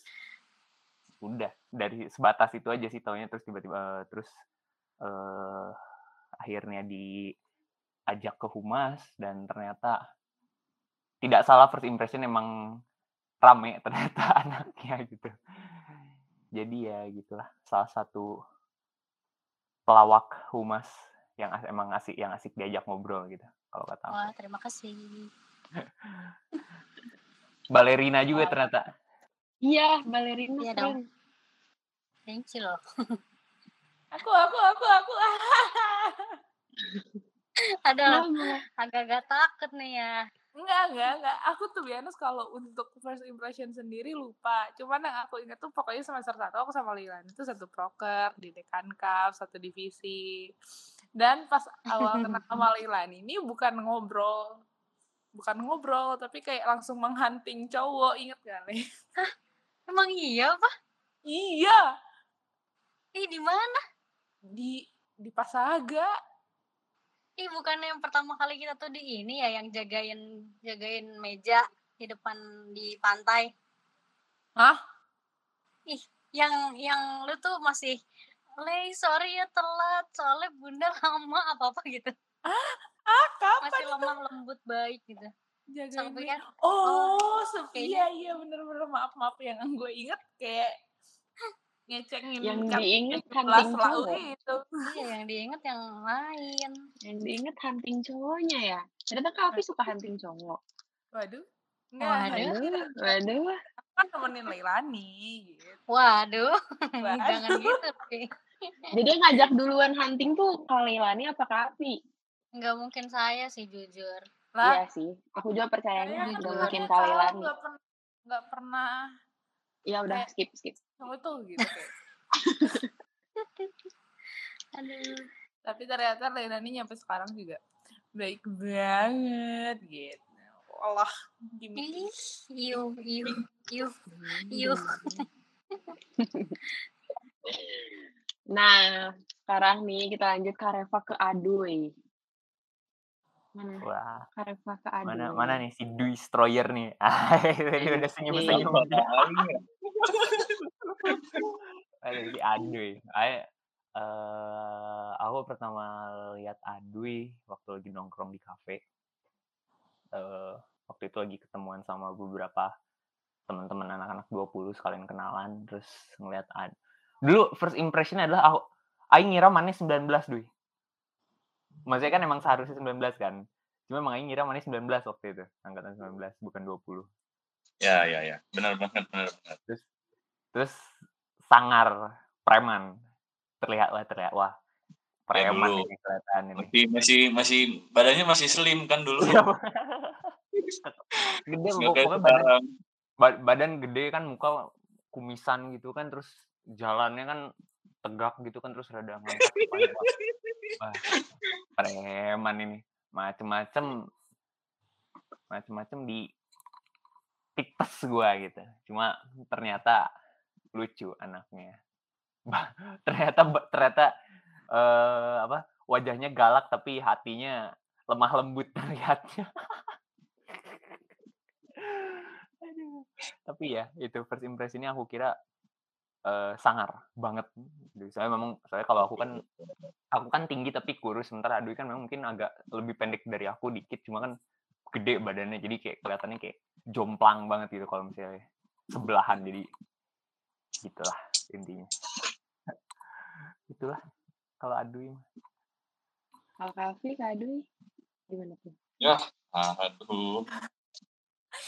Speaker 7: udah dari sebatas itu aja sih taunya. Terus tiba-tiba eh, terus eh akhirnya diajak ke humas dan ternyata tidak salah first impression emang rame ternyata anaknya gitu. Jadi ya gitulah salah satu pelawak humas yang emang asik yang asik diajak ngobrol gitu kalau kata aku.
Speaker 6: Wah, terima kasih.
Speaker 7: balerina juga ternyata
Speaker 4: Iya, balerina
Speaker 6: Iya dong. Thank you loh.
Speaker 5: Aku aku aku aku.
Speaker 6: Aduh,
Speaker 4: Kenapa?
Speaker 6: agak-agak takut nih ya.
Speaker 5: Enggak, enggak, enggak. Aku tuh biasa kalau untuk first impression sendiri lupa. Cuman yang aku ingat tuh pokoknya semester satu aku sama Lilan itu satu proker di Dekan Cup, satu divisi. Dan pas awal kenal sama Lilan ini bukan ngobrol. Bukan ngobrol, tapi kayak langsung menghunting cowok. Ingat gak, Le?
Speaker 6: Emang iya, Pak?
Speaker 5: iya,
Speaker 6: Ih, di mana?
Speaker 5: di di Pasaga.
Speaker 6: Ih, bukan yang pertama kali kita tuh di ini ya yang jagain jagain meja di depan di pantai.
Speaker 5: Hah?
Speaker 6: Ih, yang yang lu tuh masih Le, sorry ya telat, soalnya bunda lama apa-apa gitu.
Speaker 5: Ah, kapan
Speaker 6: Masih lemah lembut baik gitu.
Speaker 5: jagain
Speaker 6: Sampai kan,
Speaker 5: Oh, se-
Speaker 6: kayaknya-
Speaker 5: iya iya bener-bener maaf maaf yang gue inget kayak ngecengin
Speaker 4: Yang diinget
Speaker 5: yang
Speaker 4: hunting cowok.
Speaker 5: itu.
Speaker 6: iya yang diinget yang lain.
Speaker 4: Yang diinget hunting cowoknya ya. Ternyata Kak Afi suka hunting cowok.
Speaker 5: Waduh.
Speaker 6: Waduh.
Speaker 4: Waduh,
Speaker 5: kan temenin Leilani gitu.
Speaker 6: Waduh,
Speaker 5: Waduh.
Speaker 6: jangan gitu, Pi.
Speaker 4: Jadi ngajak duluan hunting tuh Kak Leilani apa Kak Afi?
Speaker 6: Nggak mungkin saya sih jujur.
Speaker 5: Lah,
Speaker 4: Iya sih. Aku juga percayanya
Speaker 5: kayaknya
Speaker 4: nggak
Speaker 6: jujur.
Speaker 4: mungkin
Speaker 5: kayaknya
Speaker 4: Kak
Speaker 5: kalau
Speaker 4: Leilani.
Speaker 5: nggak pen- nggak pernah
Speaker 4: Ya udah
Speaker 5: kayak-
Speaker 4: skip skip.
Speaker 5: cowok tuh gitu kayak.
Speaker 6: Aduh.
Speaker 5: Tapi ternyata Leilani nyampe sekarang juga baik banget gitu. Allah.
Speaker 6: Ih, iu, iu, iu, iu.
Speaker 4: Nah, sekarang nih kita lanjut Kak Reva ke Aduy. Mana?
Speaker 7: wah
Speaker 4: Kak Reva ke Aduy.
Speaker 7: mana mana nih si Destroyer nih ah tadi
Speaker 4: Iya,
Speaker 7: udah senyum senyum
Speaker 2: Apaan ya?
Speaker 7: ada si Aduy Ay, eh aku pertama lihat Aduy waktu lagi nongkrong di kafe eh waktu itu lagi ketemuan sama beberapa teman-teman anak-anak 20 sekalian kenalan terus ngeliat Ad dulu first impression adalah aku Aing ngira Mane 19 Dui maksudnya kan emang seharusnya 19 kan cuma emang Aing ngira Mane 19 waktu itu angkatan 19 bukan 20
Speaker 2: Ya, ya, ya. Benar banget, benar banget.
Speaker 7: terus sangar preman terlihat lah terlihat wah
Speaker 2: Ya,
Speaker 7: preman
Speaker 2: dulu.
Speaker 7: ini kelihatan ini
Speaker 2: Masih, masih, masih, badannya masih slim kan dulu.
Speaker 7: Iya, gede pokoknya badan badan gede kan muka kumisan gitu kan terus jalannya kan tegak gitu kan terus rada preman ini. Macem-macem macem-macem di tipes gua gitu. Cuma ternyata lucu anaknya. Ternyata ternyata eh apa wajahnya galak tapi hatinya lemah lembut terlihatnya. Tapi ya itu first impressionnya aku kira eh, sangar banget Jadi, saya memang saya kalau aku kan aku kan tinggi tapi kurus sementara Adui kan memang mungkin agak lebih pendek dari aku dikit cuma kan gede badannya jadi kayak kelihatannya kayak jomplang banget gitu kalau misalnya sebelahan jadi gitulah intinya itulah kalau mah.
Speaker 4: Kalau Kavi, Kak Adui, gimana tuh?
Speaker 2: Aduh.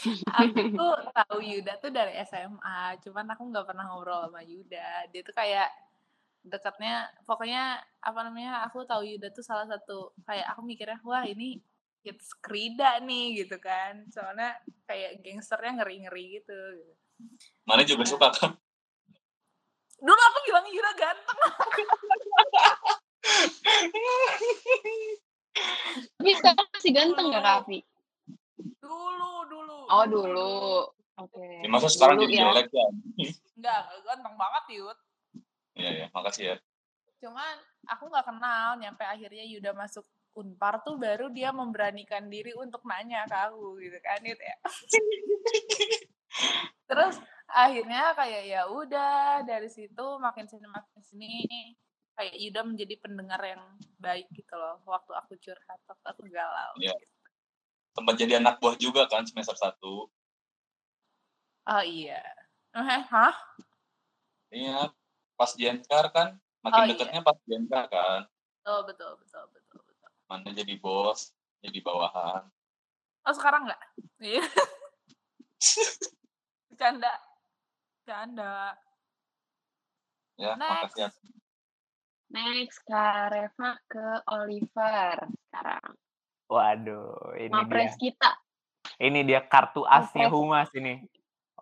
Speaker 5: Aku tuh tahu Yuda tuh dari SMA, cuman aku nggak pernah ngobrol sama Yuda. Dia tuh kayak dekatnya, pokoknya apa namanya? Aku tahu Yuda tuh salah satu kayak aku mikirnya, wah ini hits Krida nih gitu kan. Soalnya kayak gangsternya ngeri-ngeri gitu. gitu.
Speaker 2: Mana juga suka kan?
Speaker 5: Dulu aku bilang Yuda ganteng.
Speaker 4: Tapi sekarang masih ganteng nggak, Kak?
Speaker 5: Dulu, dulu.
Speaker 4: Oh, dulu. Oke.
Speaker 2: Ya, masa sekarang
Speaker 4: Dulu
Speaker 2: jadi
Speaker 4: ya.
Speaker 2: jelek ya?
Speaker 5: Enggak, enggak ganteng banget Yud.
Speaker 2: Iya ya, makasih ya.
Speaker 5: Cuman aku nggak kenal, nyampe akhirnya Yuda masuk Unpar tuh baru dia memberanikan diri untuk nanya ke aku gitu kan Yud ya. Terus akhirnya kayak ya udah dari situ makin sini makin sini kayak Yuda menjadi pendengar yang baik gitu loh waktu aku curhat waktu aku galau.
Speaker 2: Iya.
Speaker 5: gitu.
Speaker 2: Tempat jadi anak buah juga kan semester 1.
Speaker 5: Oh iya. Eh, hah?
Speaker 2: Iya, pas Jenkar kan, makin
Speaker 5: Oh, iya.
Speaker 2: deketnya pas Jenkar kan.
Speaker 5: Oh betul betul betul betul.
Speaker 2: Mana jadi bos, jadi bawahan.
Speaker 5: Oh sekarang nggak? Iya. Bercanda. Bercanda.
Speaker 2: Ya,
Speaker 5: Next.
Speaker 2: makasih ya.
Speaker 4: Next, Kak Reva ke Oliver sekarang.
Speaker 7: Waduh, ini dia.
Speaker 4: Mapres kita.
Speaker 7: Ini dia kartu asnya
Speaker 4: Mapres.
Speaker 7: Humas ini.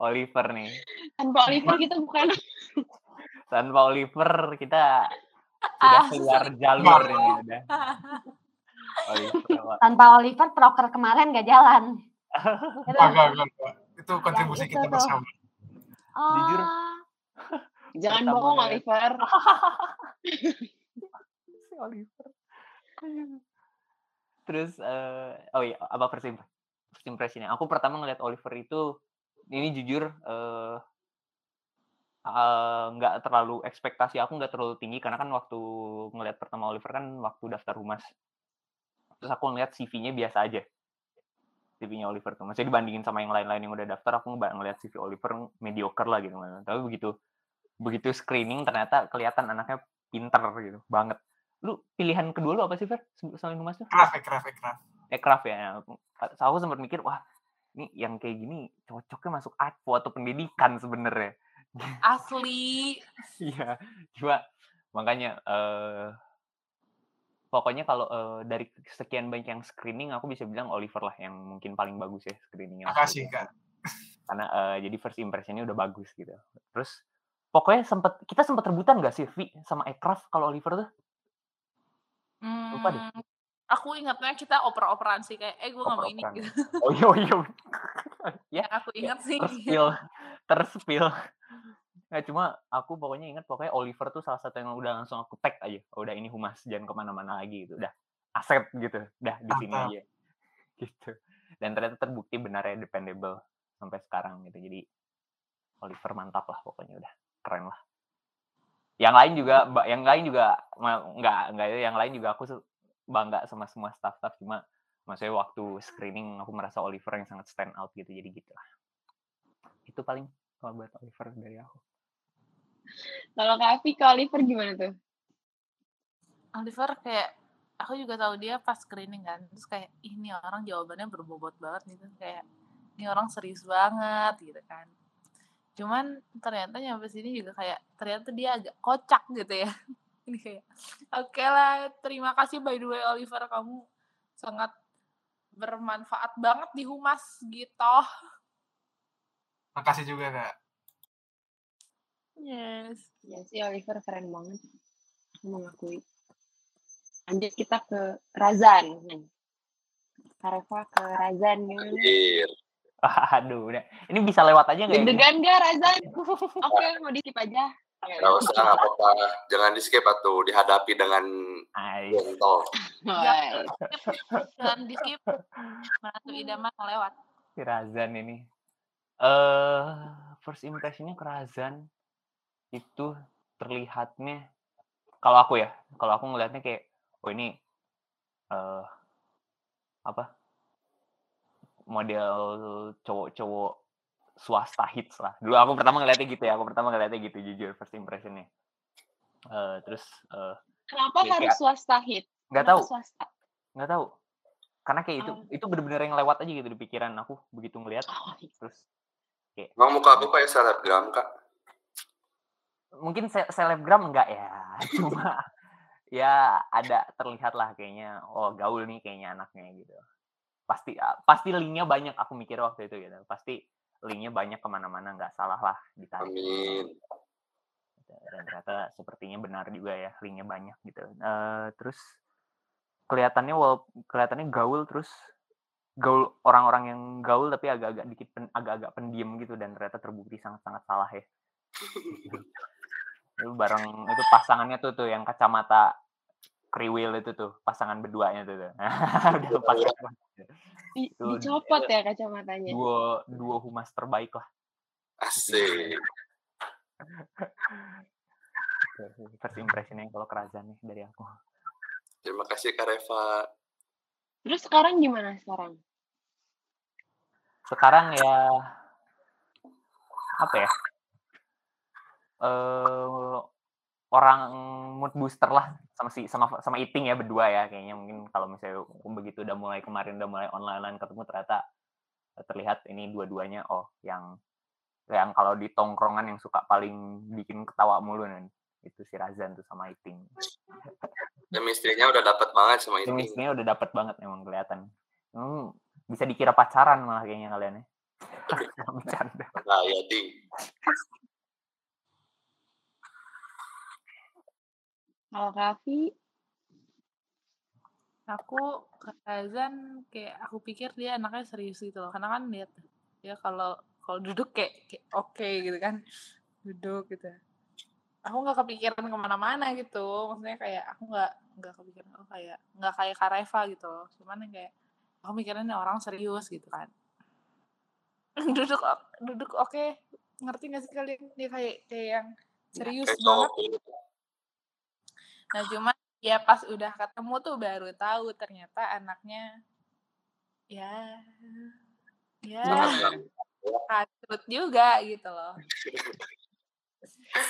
Speaker 7: Oliver nih.
Speaker 4: Tanpa Oliver kita bukan
Speaker 7: Tanpa Oliver kita sudah keluar jalur ini udah. Oliver.
Speaker 9: Tanpa Oliver, proker kemarin gak jalan.
Speaker 3: Itu kontribusi
Speaker 9: itu
Speaker 3: kita
Speaker 9: tuh.
Speaker 3: bersama.
Speaker 9: Oh,
Speaker 7: Jujur.
Speaker 4: Jangan bohong, Oliver.
Speaker 7: Si Oliver. Terus eh oh iya, apa first imp- first impressionnya? Aku pertama ngeliat Oliver itu ini jujur eh eh, nggak terlalu ekspektasi aku nggak terlalu tinggi karena kan waktu ngeliat pertama Oliver kan waktu daftar humas. Terus aku ngeliat CV-nya biasa aja. CV-nya Oliver tuh. Masih dibandingin sama yang lain-lain yang udah daftar aku nggak ngeliat CV Oliver mediocre lah gitu tapi begitu begitu screening ternyata kelihatan anaknya pinter gitu banget lu pilihan kedua lu apa sih Fer selain humas tuh
Speaker 3: Ekraf, ekraf, ekraf.
Speaker 7: aircraft ya aku, aku sempat mikir wah ini yang kayak gini cocoknya masuk advo atau pendidikan sebenarnya
Speaker 5: Asli.
Speaker 7: Iya, cuma makanya eh pokoknya kalau eh, dari sekian banyak yang screening aku bisa bilang Oliver lah yang mungkin paling bagus ya screeningnya.
Speaker 3: Makasih. Kak.
Speaker 7: Karena eh, jadi first impressionnya udah bagus gitu. Terus pokoknya sempat kita sempat rebutan gak sih Vi sama Aircraft kalau Oliver tuh? Lupa deh.
Speaker 5: Hmm, aku ingatnya kita oper-operan sih kayak eh gue nggak mau ini gitu.
Speaker 7: Oh iya oh iya. ya
Speaker 5: Yang aku ingat sih.
Speaker 7: terspill terspill. Nggak cuma aku pokoknya ingat pokoknya Oliver tuh salah satu yang udah langsung aku tag aja. Oh, udah ini humas jangan ke mana-mana lagi gitu. Udah aset gitu. Udah di sini aja. Gitu. Dan ternyata terbukti benar ya dependable sampai sekarang gitu. Jadi Oliver mantap lah pokoknya udah keren lah. Yang lain juga yang lain juga nggak nggak yang lain juga aku bangga sama semua staff-staff cuma maksudnya waktu screening aku merasa Oliver yang sangat stand out gitu jadi gitu lah itu paling kalau buat Oliver dari aku.
Speaker 4: Kalau Kak Avi ke Oliver gimana tuh?
Speaker 5: Oliver kayak aku juga tahu dia pas screening kan terus kayak "Ih, ini orang jawabannya berbobot banget gitu kayak ini orang serius banget gitu kan cuman ternyata nyampe sini juga kayak ternyata dia agak kocak gitu ya ini kayak oke lah terima kasih by the way Oliver kamu sangat bermanfaat banget di humas gitu
Speaker 3: Makasih juga, Kak.
Speaker 5: yes
Speaker 4: Ya sih Oliver keren banget. Aku mengakui. Lanjut kita ke Razan. Nih. Kak Reva ke Razan?
Speaker 10: Anjir.
Speaker 7: aduh udah ini bisa lewat aja nggak ya?
Speaker 4: Deg-degan gak Razan? Oke, mau di skip aja.
Speaker 10: Gak usah, gak apa-apa. Jangan di skip atau dihadapi dengan gentle.
Speaker 4: Wah,
Speaker 5: dan di skip menantu idaman lewat
Speaker 7: si Razan ini eh first impressionnya ke Razan itu terlihatnya kalau aku ya kalau aku ngelihatnya kayak oh ini eh apa model cowok-cowok swasta hits lah. Dulu aku pertama ngeliatnya gitu ya, aku pertama ngeliatnya gitu jujur first impressionnya. Eh, terus eh,
Speaker 4: Kenapa
Speaker 7: ya
Speaker 4: harus
Speaker 7: kayak
Speaker 4: swasta hit?
Speaker 7: nggak
Speaker 4: Kenapa
Speaker 7: tahu,
Speaker 4: swasta?
Speaker 7: nggak tahu. Karena kayak itu
Speaker 4: Oh.
Speaker 7: itu bener-bener yang lewat aja gitu di pikiran aku begitu ngeliat
Speaker 4: Oh, iya.
Speaker 7: terus kayak
Speaker 10: Emang muka aku kayak selebgram, Kak?
Speaker 7: mungkin se- selebgram enggak ya cuma ya ada terlihat lah kayaknya oh gaul nih kayaknya anaknya gitu pasti ah, pasti linknya banyak aku mikir waktu itu gitu pasti linknya banyak ke mana-mana nggak salah lah ditarik
Speaker 10: Amin.
Speaker 7: Gitu. dan ternyata sepertinya benar juga ya linknya banyak gitu Eh, terus kelihatannya wal kelihatannya gaul terus gaul orang-orang yang gaul tapi agak-agak dikit pen- agak-agak pendiam gitu dan ternyata terbukti sangat-sangat salah ya itu bareng itu pasangannya tuh tuh yang kacamata kriwil itu tuh pasangan berduanya tuh, tuh. udah pasangan
Speaker 4: Di-
Speaker 7: itu
Speaker 4: dicopot ya kacamatanya.
Speaker 7: duo duo humas terbaik lah
Speaker 10: Asik.
Speaker 7: First impressionnya kalau kerajaan nih dari aku
Speaker 10: Terima kasih Kak Reva.
Speaker 4: Terus sekarang gimana sekarang?
Speaker 7: sekarang ya apa ya eh orang mood booster lah sama si sama sama eating ya berdua ya kayaknya mungkin kalau misalnya begitu udah mulai kemarin udah mulai online online ketemu ternyata terlihat ini dua-duanya oh yang yang kalau di tongkrongan yang suka paling bikin ketawa mulu nih. Itu si Razan tuh sama eating.
Speaker 10: Chemistry-nya udah dapat banget sama ini.
Speaker 7: chemistry-nya udah dapat banget emang kelihatan. Hmm, bisa dikira pacaran malah kayaknya kalian ya. Bercanda.
Speaker 10: Nah, ya, Ding.
Speaker 4: Kalau Kavi,
Speaker 5: Aku ke Razan kayak aku pikir dia anaknya serius gitu loh. Karena kan lihat dia kalau kalau duduk kayak, kayak oke gitu kan. Duduk gitu. Aku nggak kepikiran ke mana-mana gitu. Maksudnya kayak aku nggak nggak kepikiran oh kayak nggak kayak Kareva gitu loh. Cuman kayak aku mikirnya ini orang serius gitu kan. duduk duduk oke. Ngerti gak sih kalian? Dia kayak kayak yang serius
Speaker 10: Kayak
Speaker 5: banget. Nah, cuman ya pas udah ketemu tuh baru tahu ternyata anaknya ya ya kasut juga gitu loh.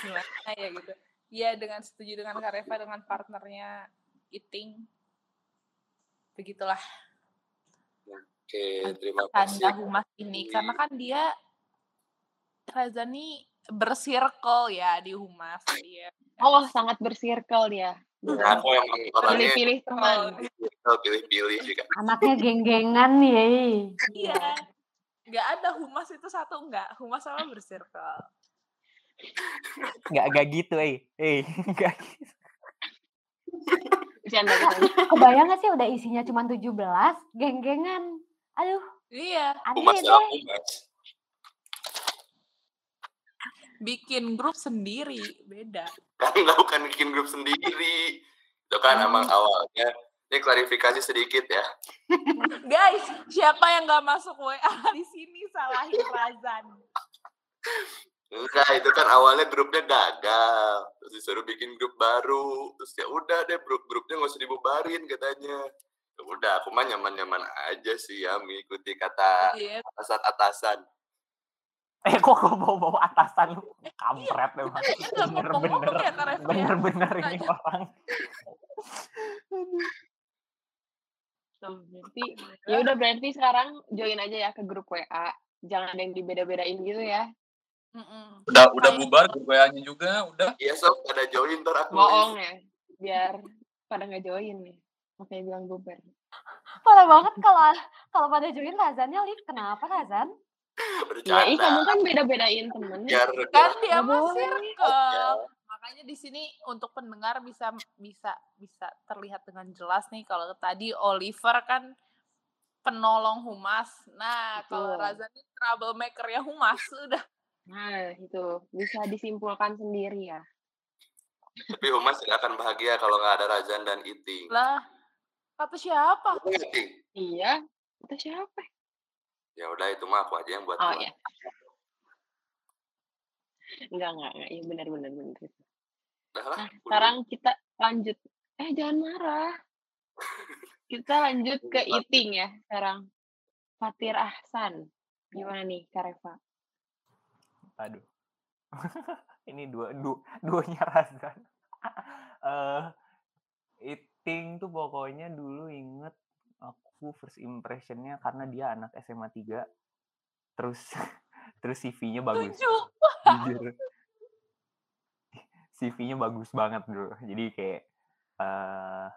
Speaker 5: Gimana ya gitu. Ya dengan setuju dengan Kak Reva dengan partnernya Iting. Begitulah
Speaker 10: Oke, terima
Speaker 5: tanda
Speaker 10: kasih.
Speaker 5: humas ini karena kan dia Razani bersirkel ya di humas dia.
Speaker 4: oh sangat bersirkel dia.
Speaker 10: Ya, aku emang orangnya
Speaker 4: Pilih-pilih teman.
Speaker 10: Oh, pilih-pilih juga.
Speaker 9: Anaknya geng-gengan nih.
Speaker 5: Iya. Nggak ada humas itu satu enggak. Humas sama bersirkel.
Speaker 7: nggak nggak gitu eh eh nggak gitu.
Speaker 9: Kebayang gak sih udah isinya cuma 17, geng-gengan. Aduh,
Speaker 5: Iya,
Speaker 9: aneh
Speaker 10: Humas
Speaker 9: deh.
Speaker 10: humas.
Speaker 5: Bikin grup sendiri beda.
Speaker 10: Kan nggak bukan bikin grup sendiri. Itu kan emang awalnya. Ini klarifikasi sedikit ya.
Speaker 5: Guys, siapa yang nggak masuk WA di sini salahin Razan.
Speaker 10: Enggak, itu kan awalnya grupnya gagal. Terus disuruh bikin grup baru. Terus ya udah deh, grup grupnya nggak usah dibubarin katanya. Ya udah, aku mah nyaman-nyaman aja sih ya mengikuti kata
Speaker 5: Iya,
Speaker 10: atasan-atasan.
Speaker 7: Eh kok kok bawa bawa atasan lu kampret emang
Speaker 5: Dia nggak ngomong-ngomong
Speaker 7: bener-bener
Speaker 5: ya
Speaker 7: bener-bener ini orang
Speaker 4: Tuh, berarti ya udah berarti sekarang join aja ya ke grup WA. Jangan ada yang dibeda-bedain gitu ya.
Speaker 5: Mm-mm.
Speaker 2: Udah udah bubar grup WA-nya juga, udah.
Speaker 10: Iya sob, ada join ntar aku.
Speaker 4: Bohong ya. Biar pada nggak join nih. Makanya bilang bubar.
Speaker 9: Parah banget kalau kalau pada join Razannya live. Kenapa Razan?
Speaker 4: Ya, ih kamu
Speaker 10: Bercanda.
Speaker 4: kan beda-bedain temen.
Speaker 10: Biar
Speaker 5: Kan dia mah
Speaker 4: boleh.
Speaker 5: circle. Makanya di sini untuk pendengar bisa bisa bisa terlihat dengan jelas nih kalau tadi Oliver kan penolong humas. Nah, kalau
Speaker 4: Betul.
Speaker 5: Razan ini troublemaker ya humas sudah.
Speaker 4: Nah, itu bisa disimpulkan sendiri ya.
Speaker 10: Tapi Humas tidak akan bahagia kalau nggak ada Razan dan Iting.
Speaker 5: Lah, kata siapa?
Speaker 10: Betul nggak, Ting?
Speaker 4: Iya. Itu siapa?
Speaker 10: Ya udah itu mah aku aja yang buat.
Speaker 4: Oh
Speaker 10: buat.
Speaker 4: ya. Enggak, enggak, enggak. Iya benar benar benar.
Speaker 10: Udah lah.
Speaker 4: Nah,
Speaker 10: udah.
Speaker 4: sekarang kita lanjut. Eh, jangan marah. Kita lanjut ke eating ya sekarang. Fatir Ahsan. Gimana nih, Kak Reva?
Speaker 7: Aduh. Ini dua, du, duanya Razan. Eh, Iting tuh pokoknya dulu inget aku first impressionnya karena dia anak SMA 3 terus terus CV-nya bagus. Jujur. CV-nya bagus banget bro. Jadi kayak eh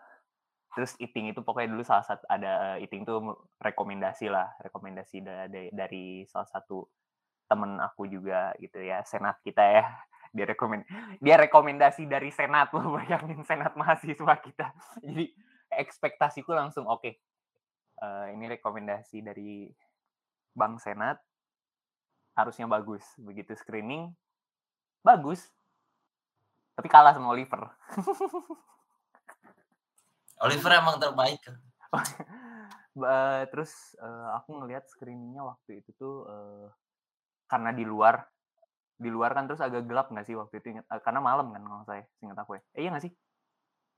Speaker 7: terus Iting itu pokoknya dulu salah satu ada eh, Iting tuh rekomendasi lah. Rekomendasi da- da- dari salah satu temen aku juga gitu ya. Senat kita ya. Dia rekomend dia rekomendasi dari senat loh bayangin senat mahasiswa kita. Jadi ekspektasiku langsung oke eh, ini rekomendasi dari bang senat. Harusnya bagus. Begitu screening bagus. Tapi kalah sama Oliver.
Speaker 11: Oliver emang terbaik kan.
Speaker 7: Terus eh, aku ngelihat screeningnya waktu itu tuh eh, karena di luar. Di luar kan terus agak gelap nggak sih waktu itu? Ingat eh, karena malam kan kalau saya ingat aku ya. Eh, iya nggak sih?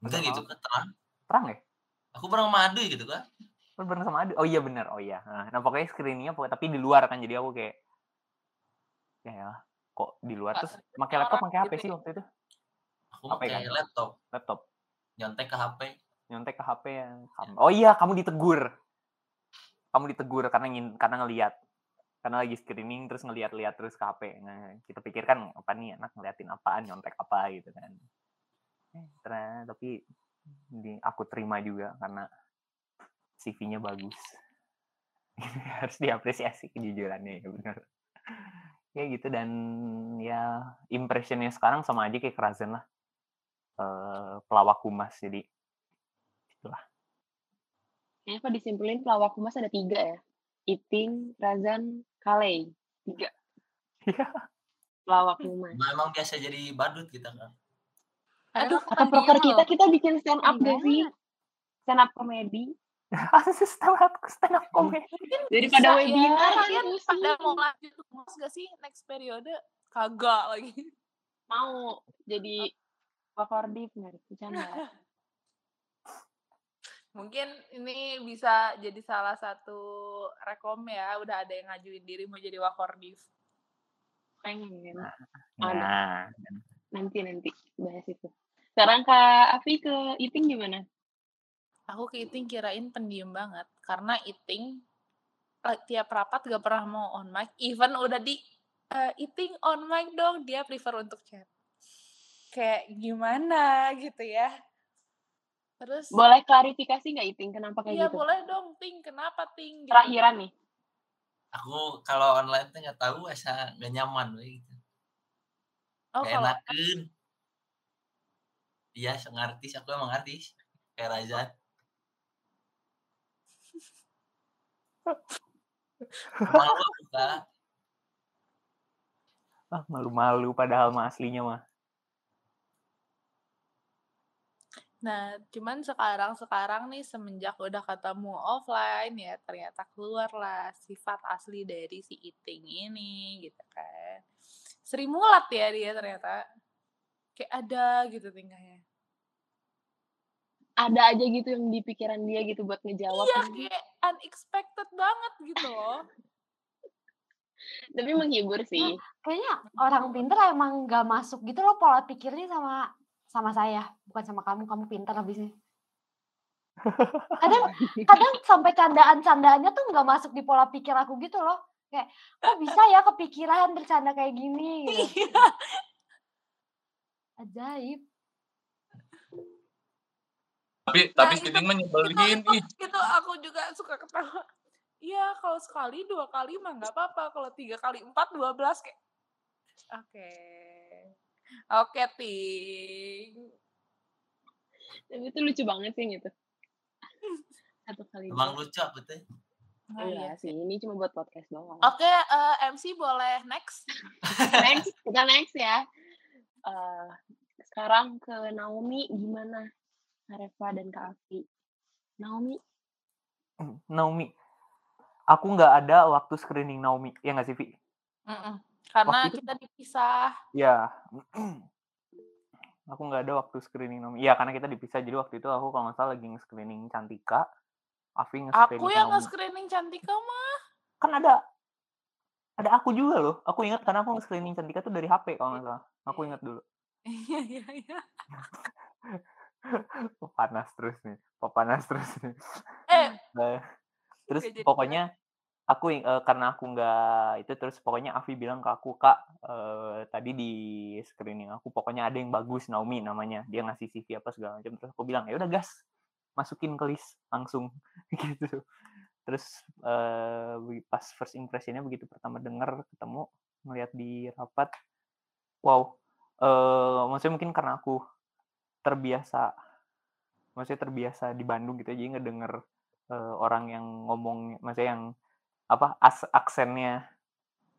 Speaker 11: Enggak gitu kan terang.
Speaker 7: terang ya?
Speaker 11: Aku pernah madu gitu kan.
Speaker 7: Bareng sama Adu. Oh iya benar. Oh iya. Nah, nah, pokoknya screeningnya pokoknya tapi di luar kan jadi aku kayak ya ya kok di luar? Terus pakai laptop pakai HP
Speaker 5: gitu
Speaker 7: sih
Speaker 5: ya.
Speaker 7: waktu itu.
Speaker 11: Aku
Speaker 7: HP
Speaker 11: pakai
Speaker 7: kan?
Speaker 11: laptop,
Speaker 7: laptop.
Speaker 11: Nyontek ke HP.
Speaker 7: nyontek ke HP ya Kam- oh iya kamu ditegur. Kamu ditegur karena ngin karena ngelihat karena lagi screening terus ngelihat-lihat terus ke HP. Nah kita pikir kan apa nih anak ngeliatin apaan nyontek apa? gitu kan. Eh, ternyata tapi di, aku terima juga karena CV-nya bagus harus diapresiasi kejujurannya ya benar ya gitu dan ya impressionnya sekarang sama aja kayak Krazen lah eh pelawak humas jadi itulah
Speaker 4: Kayaknya kalau disimpulin pelawak humas ada tiga ya. Iping, Razan, Kalei. Tiga
Speaker 7: Iya.
Speaker 4: pelawak humas.
Speaker 11: Nah, emang biasa jadi badut kita kan.
Speaker 5: Aduh,
Speaker 4: Kata proker kita, kita bikin stand up gak sih? Stand up komedi.
Speaker 7: Stand up stand up comedy
Speaker 5: Mungkin
Speaker 4: Daripada
Speaker 5: bisa
Speaker 4: webinar
Speaker 5: ya. Kalian
Speaker 4: gitu
Speaker 5: pada
Speaker 4: sih.
Speaker 5: mau lanjut humas gak sih next periode? Kagak lagi.
Speaker 4: Mau jadi wakordif nggak? Bercanda.
Speaker 5: Mungkin ini bisa jadi salah satu rekom ya. Udah ada yang ngajuin diri mau jadi wakordif.
Speaker 4: Pengen.
Speaker 7: nah
Speaker 4: Ada. Nanti nanti bahas itu. Sekarang Kak Afi ke Iping gimana?
Speaker 5: Aku ke Iting kirain pendiam banget. Karena Iting eh, tiap rapat gak pernah mau on mic. Even udah di eh, Iting on mic dong. Dia prefer untuk chat. Kayak gimana gitu ya. Terus
Speaker 4: Boleh klarifikasi nggak Iping kenapa kayak
Speaker 5: Iya
Speaker 4: gitu?
Speaker 5: boleh dong, Ting. Kenapa Ting? Gitu.
Speaker 4: Terakhiran nih.
Speaker 11: Aku kalau online tuh nggak tahu asa nggak nyaman gitu.
Speaker 5: Oh
Speaker 11: Gak enakeun. Iya, artis, aku emang artis. Kayak Razan. Malu
Speaker 7: ah malu-malu padahal mah aslinya mah
Speaker 5: Nah, cuman sekarang-sekarang nih semenjak udah ketemu offline ya ternyata keluar lah sifat asli dari si Iting ini gitu kan. Seri mulat ya dia ternyata. Kayak ada gitu tingkahnya.
Speaker 4: Ada aja gitu yang di pikiran dia gitu buat ngejawab.
Speaker 5: Iya kayak unexpected banget gitu loh.
Speaker 4: Tapi menghibur sih.
Speaker 9: Kayaknya orang pinter emang gak masuk gitu loh pola pikirnya sama sama saya, bukan sama kamu. Kamu pinter habisnya. Kadang kadang sampai candaan-candaannya tuh nggak masuk di pola pikir aku gitu loh. Kayak kok bisa ya kepikiran bercanda kayak gini gitu.
Speaker 5: Iya.
Speaker 9: Ajaib.
Speaker 2: Tapi
Speaker 5: Nah,
Speaker 2: tapi
Speaker 5: itu
Speaker 2: Kiting mah
Speaker 5: itu
Speaker 2: nyebelin
Speaker 5: itu
Speaker 2: ih.
Speaker 5: itu aku juga suka ketawa. Iya, kalau sekali dua kali mah nggak apa-apa. Kalau tiga kali empat dua belas kayak oke. Oke, Ting.
Speaker 4: Tapi itu lucu banget sih gitu. Satu kali
Speaker 11: Emang
Speaker 4: dua.
Speaker 11: lucu aku tuh.
Speaker 5: Oh,
Speaker 4: Iya
Speaker 5: iya
Speaker 4: sih, ini cuma buat podcast doang.
Speaker 5: Oke, eh, MC boleh next.
Speaker 4: next, kita next ya. Eh, sekarang ke Naomi gimana? Kak Reva dan Kak Afi. Naomi,
Speaker 7: Naomi aku nggak ada waktu screening Naomi ya nggak sih Vi
Speaker 5: Mm-mm. Karena
Speaker 7: Waktu itu-
Speaker 5: kita dipisah.
Speaker 7: ya aku nggak ada waktu screening Naomi ya karena kita dipisah jadi waktu itu aku kalau nggak salah lagi nge-screening Cantika Afi
Speaker 5: Aku
Speaker 7: nge-screening
Speaker 5: yang
Speaker 7: Naomi.
Speaker 5: nge-screening Cantika mah.
Speaker 7: Kan ada ada aku juga loh. Aku ingat karena aku nge-screening Cantika tuh dari HP kalau nggak salah. Aku ingat dulu.
Speaker 5: Iya, iya, iya.
Speaker 7: Panas terus nih. Panas terus nih.
Speaker 5: Eh,
Speaker 7: Nah, terus
Speaker 5: jadi
Speaker 7: pokoknya aku eh, karena aku nggak itu terus pokoknya Afi bilang ke aku kak eh, tadi di screening aku pokoknya ada yang bagus Naomi namanya dia ngasih CV apa segala macam terus aku bilang ya udah gas masukin ke list langsung gitu terus begi- pas first impressionnya begitu pertama denger ketemu ngeliat di rapat wow eh maksudnya mungkin karena aku terbiasa maksudnya terbiasa di Bandung gitu jadi ngedenger eh, orang yang ngomong maksudnya yang apa as aksennya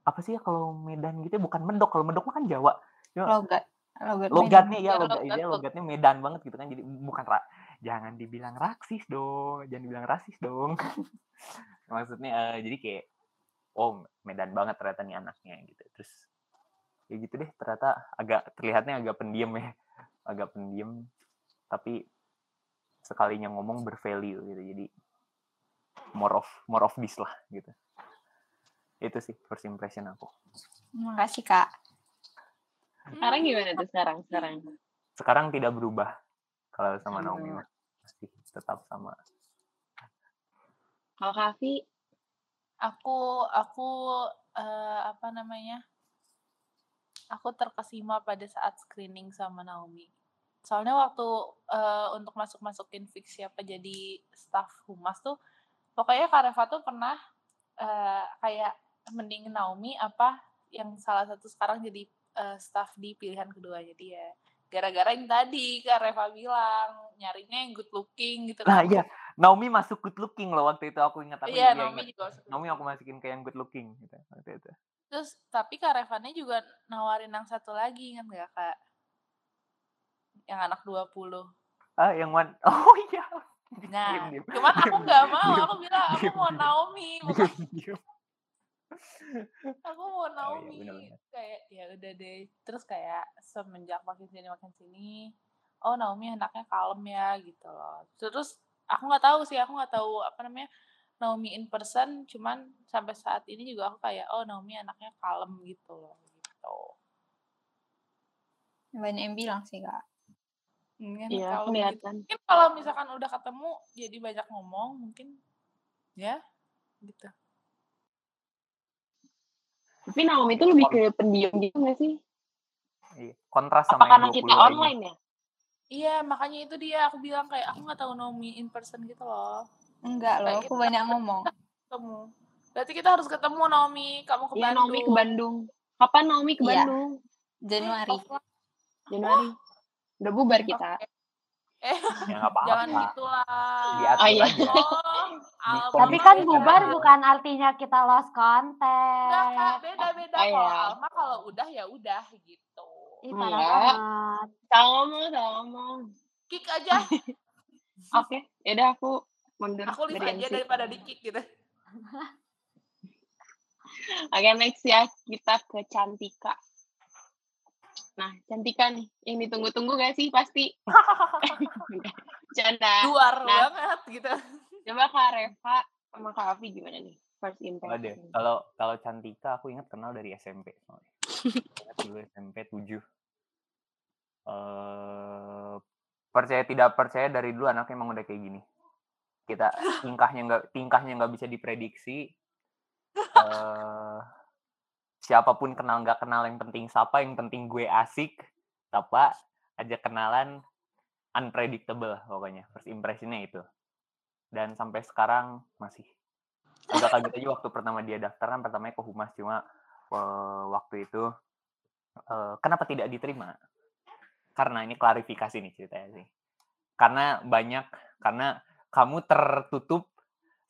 Speaker 7: apa sih ya kalau Medan gitu ya, bukan Medok kalau Medok mah kan Jawa Cuma
Speaker 12: Logat. Logat
Speaker 7: logatnya ya
Speaker 12: Ya,
Speaker 7: logat,
Speaker 12: logat,
Speaker 7: iya,
Speaker 12: logat.
Speaker 7: logatnya Medan banget gitu kan jadi bukan ra- jangan dibilang raksis dong jangan dibilang rasis dong maksudnya eh, jadi kayak oh Medan banget ternyata nih anaknya gitu terus ya gitu deh ternyata agak terlihatnya agak pendiam ya agak pendiam tapi sekalinya ngomong bervalue gitu jadi more of more of this lah gitu itu sih first impression aku
Speaker 12: Makasih kak.
Speaker 4: Sekarang gimana tuh sekarang? Sekarang.
Speaker 7: sekarang tidak berubah kalau sama Naomi
Speaker 4: Hmm.
Speaker 7: mah masih tetap sama
Speaker 4: Kalau Kavi,
Speaker 5: aku aku eh, apa namanya? Aku terkesima pada saat screening sama Naomi. Soalnya waktu eh, untuk masuk-masukin fix siapa jadi staff humas tuh, pokoknya Kak Reva tuh pernah eh, kayak mending Naomi apa yang salah satu sekarang jadi eh, staff di pilihan kedua. Jadi ya gara-gara yang tadi Kak Reva bilang nyarinya yang good looking gitu
Speaker 7: nah
Speaker 5: kan.
Speaker 7: iya Naomi masuk good looking loh waktu itu aku ingat aku
Speaker 5: Iya,
Speaker 7: iya,
Speaker 5: Naomi
Speaker 7: ingat.
Speaker 5: juga masuk
Speaker 7: Naomi aku masukin ke yang good looking gitu waktu itu
Speaker 5: Terus tapi Kak Revanya juga nawarin yang satu lagi kan nggak Kak? Yang anak 20.
Speaker 7: ah yang one oh iya
Speaker 5: Nah,
Speaker 7: Diem, diem.
Speaker 5: cuman aku nggak mau.
Speaker 7: Diem,
Speaker 5: Aku bilang aku
Speaker 7: diem,
Speaker 5: mau
Speaker 7: diem.
Speaker 5: Naomi, bukan
Speaker 7: diem.
Speaker 5: aku mau
Speaker 7: Oh iya
Speaker 5: Naomi.
Speaker 7: benar-benar
Speaker 5: Kayak ya udah deh. Terus kayak semenjak makin sini makin sini, oh Naomi anaknya kalem ya gitu loh. Terus aku nggak tahu sih, aku nggak tahu apa namanya Naomi in person. Cuman sampai saat ini juga aku kayak oh Naomi anaknya kalem gitu loh. Gitu.
Speaker 12: Banyak yang bilang sih kak.
Speaker 5: Mungkin
Speaker 4: Iya,
Speaker 5: kalau begitu.
Speaker 4: kelihatan.
Speaker 5: Mungkin kalau misalkan udah ketemu jadi banyak ngomong mungkin ya gitu.
Speaker 4: Tapi Naomi itu lebih ke pendiam gitu nggak sih?
Speaker 7: iya kontras
Speaker 4: Apa
Speaker 7: sama yang
Speaker 4: karena
Speaker 7: 20
Speaker 4: kita online ya?
Speaker 5: Iya, makanya itu dia aku bilang kayak aku nggak tahu Naomi in person gitu loh.
Speaker 12: Enggak loh, aku
Speaker 5: kita
Speaker 12: banyak ngomong.
Speaker 5: ketemu. Berarti kita harus ketemu Naomi, kamu ke
Speaker 4: Iya, Naomi ke
Speaker 5: Bandung.
Speaker 4: Bandung. Kapan Naomi ke
Speaker 12: Iya,
Speaker 4: Bandung?
Speaker 12: Januari.
Speaker 5: Oh,
Speaker 4: Januari. Udah bubar kita.
Speaker 5: Oke. Eh,
Speaker 7: ya
Speaker 5: jangan
Speaker 7: apa-apa
Speaker 5: gitu lah.
Speaker 7: diatur
Speaker 4: Oh iya.
Speaker 7: aja
Speaker 5: Oh,
Speaker 9: Tapi kan bubar bukan artinya kita lost
Speaker 5: Enggak, Kak,
Speaker 9: contact.
Speaker 5: beda-beda.
Speaker 4: Oh
Speaker 5: Kalau
Speaker 4: iya.
Speaker 5: Alma kalau udah ya udah gitu.
Speaker 4: Enggak. ngomong, salah ngomong.
Speaker 5: Kick aja.
Speaker 4: Oke, yaudah aku mundur
Speaker 5: Aku
Speaker 4: dari
Speaker 5: aja
Speaker 4: MC.
Speaker 5: daripada di kick gitu.
Speaker 4: Oke, next ya. Kita ke Cantika. Nah, Cantika nih. Yang ditunggu-tunggu gak sih? Pasti. Canda.
Speaker 5: Luar
Speaker 4: Nah,
Speaker 5: banget gitu.
Speaker 4: coba Kak Reva sama Kak Afi gimana nih? First
Speaker 7: Waduh,
Speaker 4: impression.
Speaker 7: kalau kalau Cantika aku ingat kenal dari SMP. Ingat dulu SMP 7. Eh percaya tidak percaya dari dulu anaknya emang udah kayak gini. Kita tingkahnya nggak tingkahnya nggak bisa diprediksi. Eh siapa pun kenal nggak kenal yang penting siapa yang penting gue asik apa aja kenalan unpredictable pokoknya first impressionnya itu. Dan sampai sekarang masih. Agak kaget aja waktu pertama dia daftar kan pertamanya ke humas cuma eh, waktu itu eh, kenapa tidak diterima? Karena ini klarifikasi nih ceritanya sih. Karena banyak karena kamu tertutup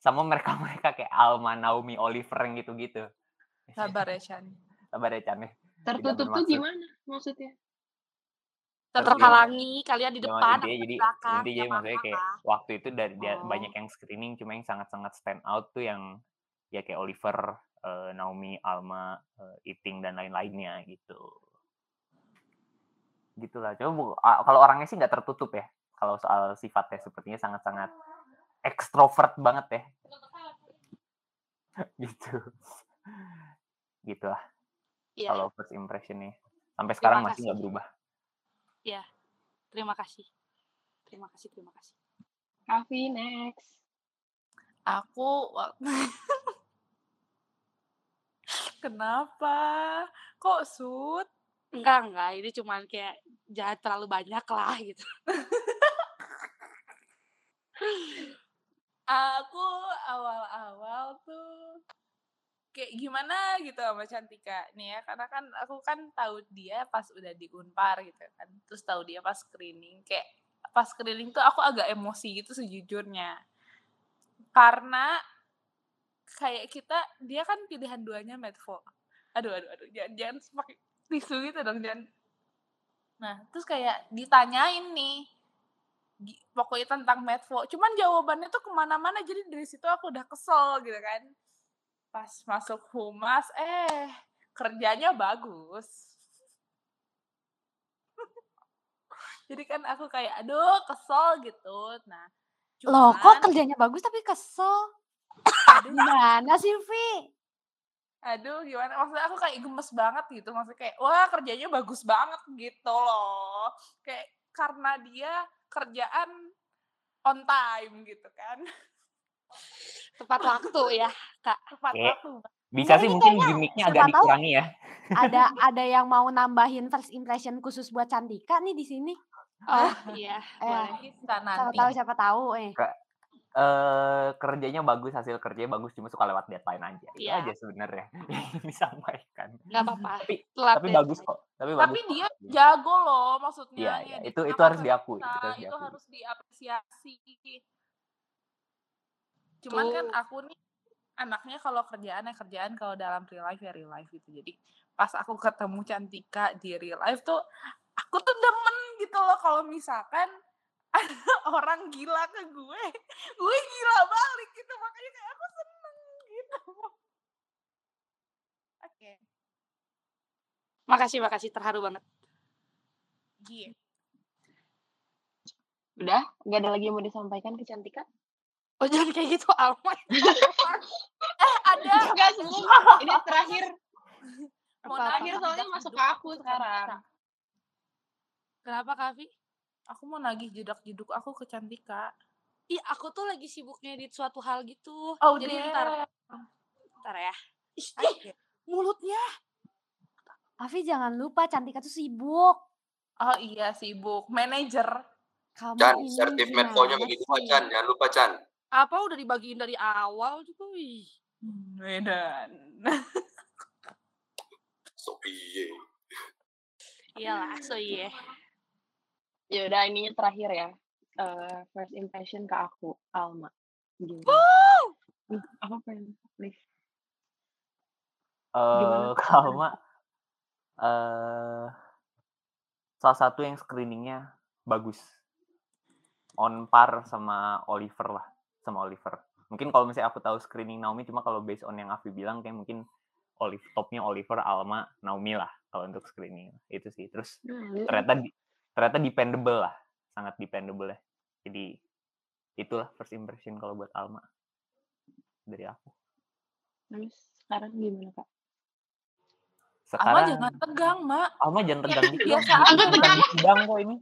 Speaker 7: sama mereka mereka kayak Alma Naomi Oliver yang gitu gitu
Speaker 5: Sabar ya, Chan.
Speaker 7: sabar ya Chan ya.
Speaker 4: Tertutup tuh gimana maksudnya?
Speaker 7: Ya,
Speaker 5: Terhalangi kalian di
Speaker 7: Cuma
Speaker 5: depan,
Speaker 7: intinya
Speaker 5: di
Speaker 7: jadi
Speaker 5: belakang.
Speaker 7: intinya
Speaker 5: Ya
Speaker 7: maksudnya kayak waktu itu dari dia
Speaker 4: Oh.
Speaker 7: banyak yang screening cuma yang sangat-sangat stand out tuh yang ya kayak Oliver, eh, Naomi, Alma, eh, Iting dan lain-lainnya gitu. Gitulah. Coba kalau orangnya sih nggak tertutup ya. Kalau soal sifatnya sepertinya sangat-sangat ekstrovert banget ya. gitu. Gitu lah.
Speaker 1: Iya.
Speaker 7: Kalau first impression-nya. Sampai
Speaker 1: Terima
Speaker 7: sekarang masih nggak berubah.
Speaker 1: Iya. Terima kasih. Terima kasih, terima kasih.
Speaker 4: Kavi next.
Speaker 5: Aku Kenapa? Kok sud?
Speaker 1: Enggak, enggak. Ini cuman kayak jangan terlalu banyak lah gitu.
Speaker 5: Aku awal-awal tuh kayak gimana gitu sama Cantika. Nih ya karena kan aku kan tahu dia pas udah di Unpar gitu kan. Terus tahu dia pas screening kayak pas screening tuh aku agak emosi gitu sejujurnya. Karena kayak kita dia kan pilihan duanya Medfo aduh aduh aduh jangan jangan pakai tisu gitu dong jangan. Nah terus kayak ditanyain nih pokoknya tentang Medfo cuman jawabannya tuh ke mana-mana jadi dari situ aku udah kesel gitu kan pas masuk humas eh kerjanya bagus. Jadi kan aku kayak aduh kesel gitu. Nah
Speaker 9: Loh,
Speaker 5: cuman
Speaker 9: kok kerjanya bagus tapi kesel? Gimana sih, Vi?
Speaker 5: aduh gimana? Maksudnya aku kayak gemes banget gitu. Maksudnya kayak wah kerjanya bagus banget gitu loh. Kayak karena dia kerjaan on time gitu kan
Speaker 1: Tepat waktu ya, Kak.
Speaker 5: tepat
Speaker 7: Oke.
Speaker 5: waktu
Speaker 7: Bisa sih mungkin gimmicknya agak dikurangi ya.
Speaker 9: ada ada yang mau nambahin first impression khusus buat Cantika nih di sini.
Speaker 1: Oh, iya.
Speaker 9: Eh, siapa tahu siapa tahu eh.
Speaker 7: Eh kerjanya bagus, hasil kerjanya bagus, cuma suka lewat deadline aja. Itu
Speaker 1: Iya.
Speaker 7: aja sebenarnya yang disampaikan.
Speaker 1: Nggak apa-apa.
Speaker 7: Tapi
Speaker 1: Telat
Speaker 7: tapi bagus kok. Tapi
Speaker 5: tapi
Speaker 7: bagus. kok.
Speaker 5: dia
Speaker 7: Iya.
Speaker 5: jago loh maksudnya
Speaker 7: Iya, iya.
Speaker 5: ngeditnya
Speaker 7: Itu itu harus diakui. Itu harus
Speaker 5: itu
Speaker 7: diakui.
Speaker 5: harus diapresiasi cuman kan aku nih anaknya kalau kerjaan ya kerjaan kalau dalam real life ya real life gitu jadi pas aku ketemu Cantika di real life tuh aku tuh demen gitu loh kalau misalkan ada orang gila ke gue gue gila balik gitu makanya kayak aku seneng gitu oke
Speaker 1: Makasih, makasih. Terharu banget.
Speaker 5: gitu
Speaker 4: Udah? Gak ada lagi yang mau disampaikan ke Cantika?
Speaker 1: Oh, jangan kayak gitu, Alma.
Speaker 5: eh ada
Speaker 4: Enggak sih. Ini terakhir.
Speaker 5: mau?
Speaker 4: Terakhir soalnya masuk ke aku sekarang.
Speaker 1: Kenapa, Kavi?
Speaker 5: aku mau nagih jedak jeduk aku ke Cantika
Speaker 1: Ih, aku tuh lagi sibuk ngedit suatu hal gitu.
Speaker 5: oh
Speaker 1: Jadi
Speaker 5: deh
Speaker 1: ntar, ntar ya. Ih, ih, mulutnya.
Speaker 9: Afi jangan lupa Cantika tuh sibuk.
Speaker 5: oh iya sibuk manajer
Speaker 9: Kamu
Speaker 10: Chan, sertif medconya begitu? Chan. Jangan lupa Chan.
Speaker 1: Apa udah dibagiin dari awal juga, wih.
Speaker 5: Medan
Speaker 10: So piye.
Speaker 1: Iyalah, so iya.
Speaker 4: Ya udah ininya terakhir ya. Eh, first impression ke aku, Alma. Gimana? Hmm, Apa pengen? Please.
Speaker 7: Eh
Speaker 4: Gimana?
Speaker 7: kalau Mak, eh salah satu yang screeningnya bagus. On par sama Oliver lah, sama Oliver. Mungkin kalau misalnya aku tahu screening Naomi, cuma kalau based on yang Afi bilang kayak mungkin Olive topnya Oliver, Alma, Naomi lah kalau untuk screening itu sih. Terus
Speaker 4: Hmm,
Speaker 7: ternyata di- ternyata dependable lah, sangat dependable ya. Jadi itulah first impression kalau buat Alma dari aku.
Speaker 4: Terus sekarang gimana kak?
Speaker 5: Alma
Speaker 7: Sekarang
Speaker 5: jangan tegang mak
Speaker 7: Alma jangan tegang gitu dong.
Speaker 5: biasa
Speaker 7: bukan
Speaker 4: tegang.
Speaker 7: di sidang kok ini.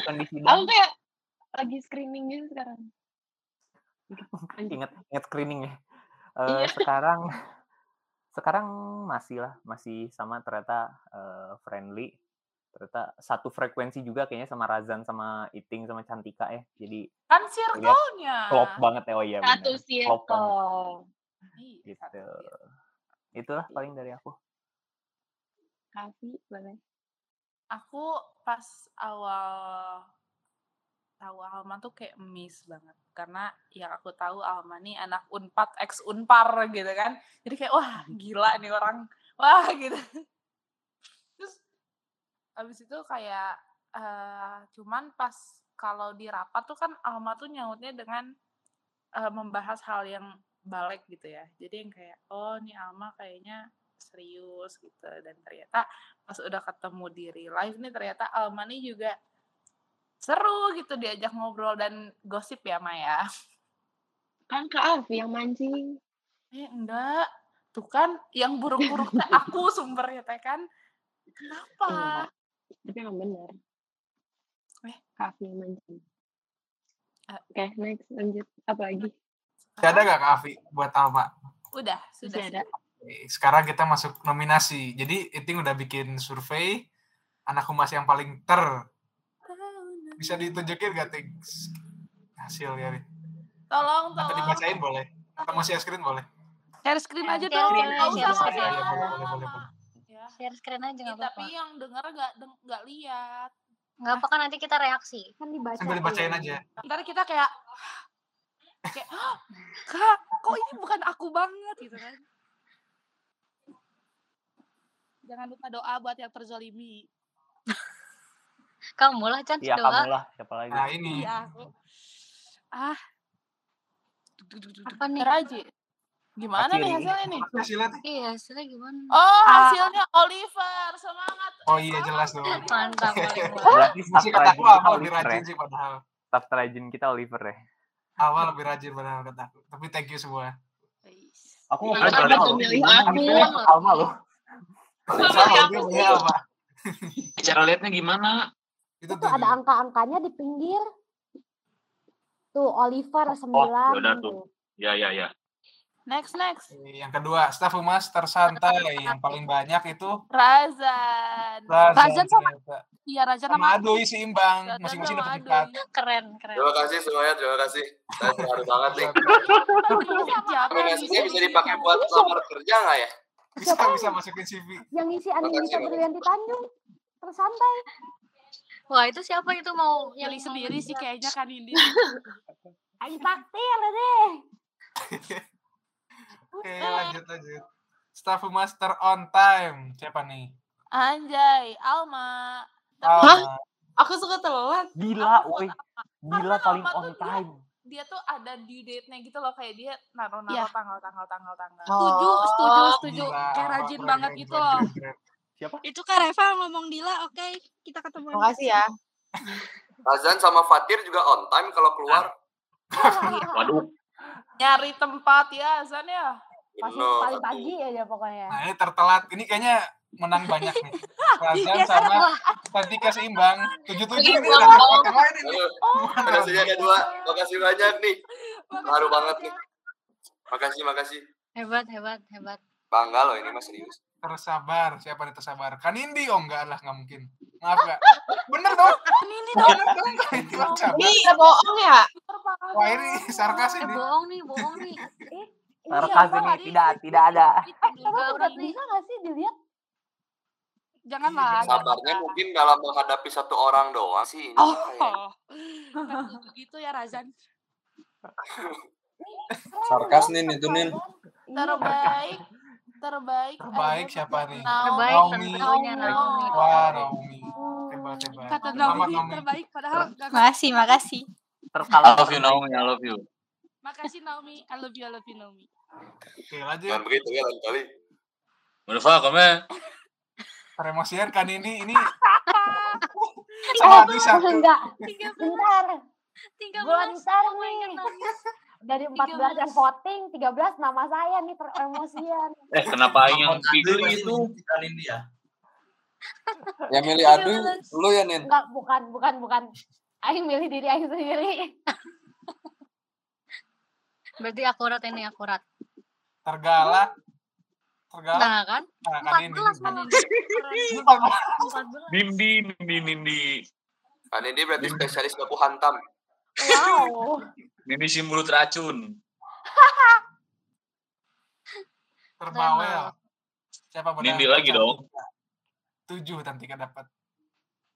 Speaker 7: Bukan di sidang.
Speaker 4: Aku kayak lagi screening gitu sekarang. Lanjut.
Speaker 7: Ingat ingat screening ya.
Speaker 4: Iya.
Speaker 7: Eh sekarang sekarang masih lah, masih sama ternyata eh, friendly. Ternyata satu frekuensi juga kayaknya sama Razan sama Iting sama Cantika ya. Jadi
Speaker 5: kan circle-nya
Speaker 7: klop banget ya. Oh iya
Speaker 4: Satu circle.
Speaker 5: Iya,
Speaker 7: gitu. Itulah paling dari aku.
Speaker 4: Kavi boleh.
Speaker 5: aku pas awal tahu Alma tuh kayak miss banget. Karena yang aku tahu Alma nih anak unpad ex unpar gitu kan. Jadi kayak wah gila nih orang. Wah gitu. Terus abis itu kayak eh, cuman pas kalau di rapat tuh kan Alma tuh nyautnya dengan eh, membahas hal yang balik gitu ya. Jadi yang kayak oh nih Alma kayaknya serius gitu. Dan ternyata pas udah ketemu di real life nih ternyata Alma nih juga seru gitu diajak ngobrol dan gosip ya Maya
Speaker 4: Kan Kak Afi yang mancing.
Speaker 5: Eh enggak. Tuh kan yang buruk-buruk teh aku sumbernya teh kan. Kenapa?
Speaker 4: Enggak. Tapi emang bener.
Speaker 5: Eh.
Speaker 4: Kak Afi yang mancing.
Speaker 5: Eh.
Speaker 4: Oke, next lanjut. Apa lagi?
Speaker 3: Masih ada gak Kak Afi buat Alma?
Speaker 5: Udah, sudah.
Speaker 4: Masih ada.
Speaker 3: Oke, Sekarang kita masuk nominasi. Jadi Iting udah bikin survei anak humas yang paling ter. Bisa ditunjukin gak Ting? Hasilnya nih.
Speaker 5: Tolong,
Speaker 3: Atau
Speaker 5: tolong.
Speaker 3: dibacain boleh? Atau mau share screen boleh?
Speaker 5: Share screen aja dong. Nggak usah
Speaker 9: share screen aja.
Speaker 3: boleh, boleh, boleh, boleh.
Speaker 5: Ya.
Speaker 9: Share screen aja
Speaker 5: Ih,
Speaker 9: nggak
Speaker 5: tapi
Speaker 9: apa-apa.
Speaker 5: yang denger gak, deng- gak lihat.
Speaker 9: Nggak apa kan nanti kita reaksi.
Speaker 6: Kan dibaca.
Speaker 3: Sambil dibacain aja.
Speaker 5: Ntar kita kayak kayak "Hah, kak kok ini bukan aku banget gitu kan jangan lupa doa buat yang terzolimi
Speaker 9: Kamu lah Chan
Speaker 7: Iya kamu lah, siapa lagi?
Speaker 3: Nah ini.
Speaker 5: iya aku ah
Speaker 9: Apa nih?
Speaker 5: Aja gimana nih hasilnya nih
Speaker 3: Hasilnya
Speaker 9: Iya, hasilnya gimana?
Speaker 5: oh
Speaker 9: Ah.
Speaker 5: hasilnya Oliver semangat
Speaker 3: Oh iya jelas dong.
Speaker 9: Mantap, Oliver.
Speaker 7: Berarti
Speaker 3: kataku
Speaker 7: rajin kita
Speaker 3: Alma lebih rajin sih padahal.
Speaker 7: Staff rajin kita Oliver ya.
Speaker 3: Alma lebih rajin padahal kataku. Tapi thank you semua.
Speaker 7: Aku
Speaker 4: Iya, kan
Speaker 7: sama
Speaker 4: betul milih aku.
Speaker 7: Alma loh.
Speaker 3: Apa?
Speaker 2: Cara lihatnya gimana?
Speaker 3: Itu
Speaker 9: Tuh ada angka-angkanya di pinggir. Tuh Oliver 9
Speaker 2: yaudah tuh.
Speaker 9: tuh.
Speaker 2: Ya ya ya.
Speaker 5: next next
Speaker 3: Yang kedua, staf humas tersantai yang paling banyak itu
Speaker 5: Razan
Speaker 3: Razan.
Speaker 5: Razan sama iya Razan
Speaker 3: Sama
Speaker 5: sama
Speaker 3: Adoy seimbang, masing-masing dapat empat.
Speaker 9: Keren, keren.
Speaker 10: Terima kasih semuanya, terima kasih. Saya terharu banget nih. Nominasinya bisa dipakai buat lamar kerja nggak ya?
Speaker 3: Bisa bisa masukin CV.
Speaker 9: Yang ngisi
Speaker 10: Makasih,
Speaker 9: Anindita
Speaker 10: makasih.
Speaker 9: Brilianti Tanjung. Tersantai. Wah, itu siapa itu mau
Speaker 5: pilih sendiri sih kayaknya kan ini
Speaker 9: Ayo taktil deh.
Speaker 3: Oke, lanjut lanjut. Staf humas ter on time. Siapa nih?
Speaker 5: Anjay, Alma.
Speaker 3: Alma.
Speaker 5: Aku suka telat.
Speaker 7: Gila, woi. Gila paling on time.
Speaker 5: Dia tuh ada due date-nya gitu loh kayak dia naruh-naruh
Speaker 6: Iya.
Speaker 5: tanggal tanggal tanggal tanggal.
Speaker 6: Oh.
Speaker 5: Setuju, setuju, setuju.
Speaker 3: Gila,
Speaker 5: Kayak rajin banget gitu loh.
Speaker 7: Siapa?
Speaker 6: Itu Kak Reva ngomong Dila, oke. Kita ketemu.
Speaker 5: Makasih ya.
Speaker 10: Razan sama Fatir juga on time kalau keluar.
Speaker 2: Waduh.
Speaker 5: Nyari tempat ya, Zan ya.
Speaker 9: Pasti paling pagi aja pokoknya.
Speaker 3: Nah, ini tertelat. Ini kayaknya menang banyak nih. Razan
Speaker 5: Iya,
Speaker 3: sama Santika seimbang. Tujuh tujuh
Speaker 10: Iya,
Speaker 3: ini udah dapat yang lain ini.
Speaker 10: Makasih
Speaker 3: Razan.
Speaker 10: ada dua. Makasih banyak nih. Haru banget nih. Makasih, makasih.
Speaker 9: Hebat, hebat, hebat.
Speaker 10: Bangga loh ini mas serius.
Speaker 3: Tersabar. Siapa nih tersabar? Kanindi? Oh enggak lah, enggak mungkin. Maaf enggak. Bener dong.
Speaker 5: Ini dong.
Speaker 3: Bener dong. Ini mah sabar.
Speaker 5: Ini bohong ya?
Speaker 3: Wah ini sarkas
Speaker 9: Eh,
Speaker 3: ini.
Speaker 9: bohong nih, bohong nih. Eh,
Speaker 7: Sarkas ini
Speaker 9: tadi?
Speaker 7: tidak tidak ada.
Speaker 9: Coba udah bisa nggak sih dilihat?
Speaker 5: Janganlah.
Speaker 10: Sabarnya mungkin dalam menghadapi satu orang doang sih. Ini
Speaker 5: Oh.
Speaker 10: kayak-
Speaker 5: begitu ya Razan.
Speaker 10: Sarkas nih nih tuh nih.
Speaker 5: Terbaik. Terbaik.
Speaker 3: Terbaik siapa nih?
Speaker 9: Terbaik
Speaker 3: Naomi.
Speaker 9: tentunya Naomi.
Speaker 3: Wah, Naomi. Hebat, hebat.
Speaker 5: Kata Naomi
Speaker 3: Naomi.
Speaker 5: terbaik padahal
Speaker 6: Makasih, makasih.
Speaker 2: I
Speaker 7: Terkalah.
Speaker 2: love you Naomi, I love you.
Speaker 5: Makasih Naomi, I love you, I love you Naomi.
Speaker 3: Oke, lanjut.
Speaker 10: Jangan begitu ya lain kali.
Speaker 2: Berapa kamu?
Speaker 3: Peremosian kan ini ini sama Adi satu.
Speaker 9: Enggak. Bentar.
Speaker 6: Tiga
Speaker 9: Bentar
Speaker 6: belas.
Speaker 9: nih. Dari 14 yang voting, 13 nama saya nih teremosian.
Speaker 2: Eh kenapa Aing yang pilih itu?
Speaker 11: Ya.
Speaker 10: Yang milih adu lu ya Nin.
Speaker 9: Enggak, bukan, bukan, bukan. Aing milih diri Aing sendiri. Berarti akurat ini, akurat.
Speaker 3: Tergalak. Tergalak.
Speaker 9: Nah, kan?
Speaker 3: Nah, kan ini.
Speaker 9: 14 malah.
Speaker 3: Ini 14.
Speaker 2: Nindi, Nindi.
Speaker 10: Kan berarti spesialis baku hantam.
Speaker 9: Wow.
Speaker 2: Nindi si mulut racun.
Speaker 3: Terbawel. Siapa benar?
Speaker 2: Nindi lagi dong.
Speaker 3: Tujuh Tantika dapat.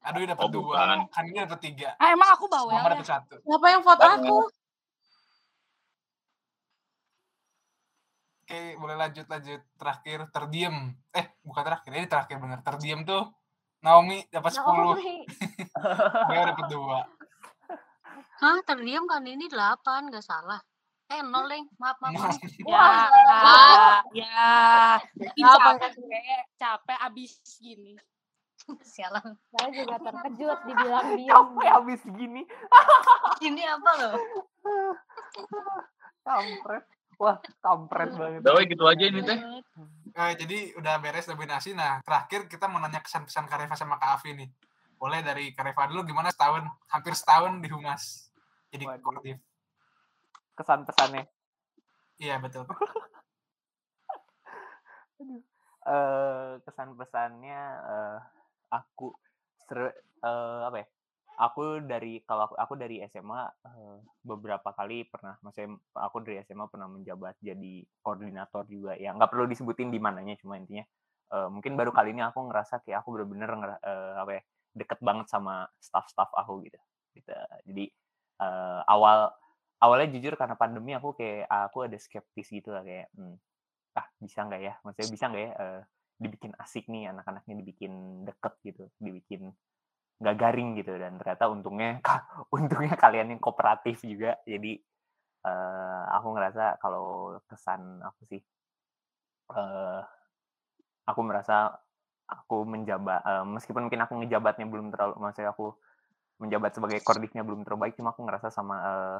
Speaker 3: Aduh dapat
Speaker 2: Oh,
Speaker 3: dua.
Speaker 2: bukan.
Speaker 3: Kan ini dapat tiga.
Speaker 5: Ah, emang aku bawel
Speaker 3: Mama
Speaker 5: ya?
Speaker 3: dapat satu.
Speaker 5: Siapa yang vote aku?
Speaker 3: Oke, boleh lanjut lanjut. Terakhir terdiam. Eh, bukan terakhir. Ini terakhir bener. Terdiam tuh Naomi dapat 10.
Speaker 9: Naomi.
Speaker 3: Dia dapat dua.
Speaker 9: Hah, terdiam kan ini 8, nggak salah. Eh, nol, Leng. Maaf, maaf. maaf.
Speaker 5: Ya,
Speaker 9: Wah.
Speaker 5: ya. Ih,
Speaker 9: Apa?
Speaker 5: capek, capek abis gini.
Speaker 9: Sialan. Saya juga terkejut dibilang diam.
Speaker 7: Capek habis gini.
Speaker 9: Ini apa loh?
Speaker 7: kampret. Wah, kampret banget.
Speaker 2: Udah, we, gitu aja ini teh.
Speaker 3: Eh, jadi udah beres nominasi. Nah, terakhir kita mau nanya kesan-pesan Kak Reva sama Kak Afi nih. Boleh dari Kak Reva dulu gimana setahun, hampir setahun di Humas. Jadi koordinatif.
Speaker 7: Kesan-pesannya.
Speaker 3: Iya, betul.
Speaker 7: eh kesan pesannya eh aku ser, eh, apa ya aku dari kalau aku, aku dari SMA eh, beberapa kali pernah maksudnya aku dari SMA pernah menjabat jadi koordinator juga ya nggak perlu disebutin di mananya cuma intinya eh, mungkin baru kali ini aku ngerasa kayak aku bener-bener eh, apa ya deket banget sama staff-staff aku gitu gitu jadi eh, awal awalnya jujur karena pandemi aku kayak aku ada skeptis gitu lah kayak hmm, ah bisa nggak ya? Maksudnya bisa nggak ya eh, dibikin asik nih anak-anaknya dibikin deket gitu dibikin nggak garing gitu. Dan ternyata untungnya untungnya kalian yang kooperatif juga. Jadi eh, aku ngerasa kalau kesan aku sih eh, aku merasa aku menjabat eh, meskipun mungkin aku ngejabatnya belum terlalu maksudnya aku menjabat sebagai kordiknya belum terlalu baik cuma aku ngerasa sama eh,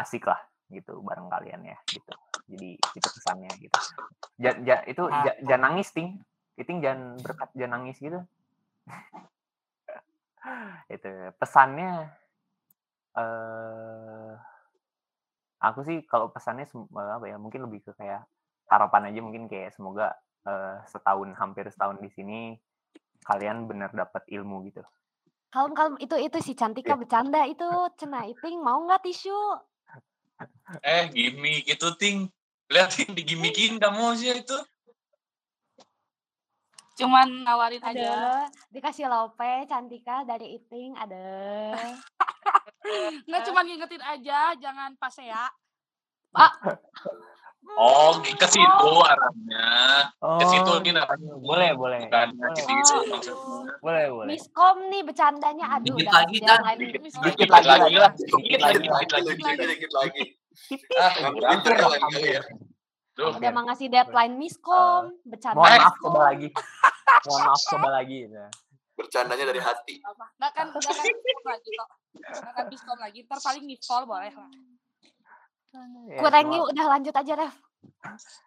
Speaker 7: asik lah gitu bareng kalian ya gitu. Jadi itu kesannya gitu. Ja, ja- itu ja- jangan nangis ting. Itu jangan berkat jangan nangis gitu. Itu pesannya eh aku sih kalau pesannya eh, apa ya mungkin lebih ke kayak harapan aja mungkin kayak semoga eh, setahun hampir setahun di sini kalian benar dapat ilmu gitu
Speaker 9: Kalem kalem itu itu si Cantika bercanda itu cena iting mau nggak tisu?
Speaker 2: Eh, gimmick itu ting. Lihat ting digimikin kamu sih itu.
Speaker 1: Cuman nawarin aja.
Speaker 9: Ada dikasih lope Cantika dari iting ada.
Speaker 1: Nggak cuma ngingetin aja, jangan pas ya.
Speaker 2: Oh, ke situ arahnya. Ke situ
Speaker 7: Oh,
Speaker 2: ini namanya.
Speaker 7: boleh boleh
Speaker 2: Bukan
Speaker 7: boleh
Speaker 2: ke situ maksudnya.
Speaker 7: boleh boleh
Speaker 9: Miskom nih bercandanya aduh
Speaker 2: Dikit lagi,
Speaker 9: deadline
Speaker 2: Dikit
Speaker 9: Miskom.
Speaker 2: Dikit lagi lah. Dikit lagi, dikit lagi.
Speaker 10: Dikit, dikit lagi.
Speaker 2: Ah,
Speaker 10: hampir lah,
Speaker 2: lah,
Speaker 10: hampir.
Speaker 2: hampir. Tuh.
Speaker 9: Udah mau ngasih deadline Miskom bercanda.
Speaker 7: mohon maaf coba lagi mohon maaf coba lagi gitu.
Speaker 10: Bercandanya dari hati.
Speaker 1: Nggak kan, nggak kan biskom lagi kok. Nggak kan biskom lagi. Ntar paling nge-call boleh lah.
Speaker 7: Ya,
Speaker 9: Kurang
Speaker 7: semua-
Speaker 9: yuk udah lanjut aja Ref.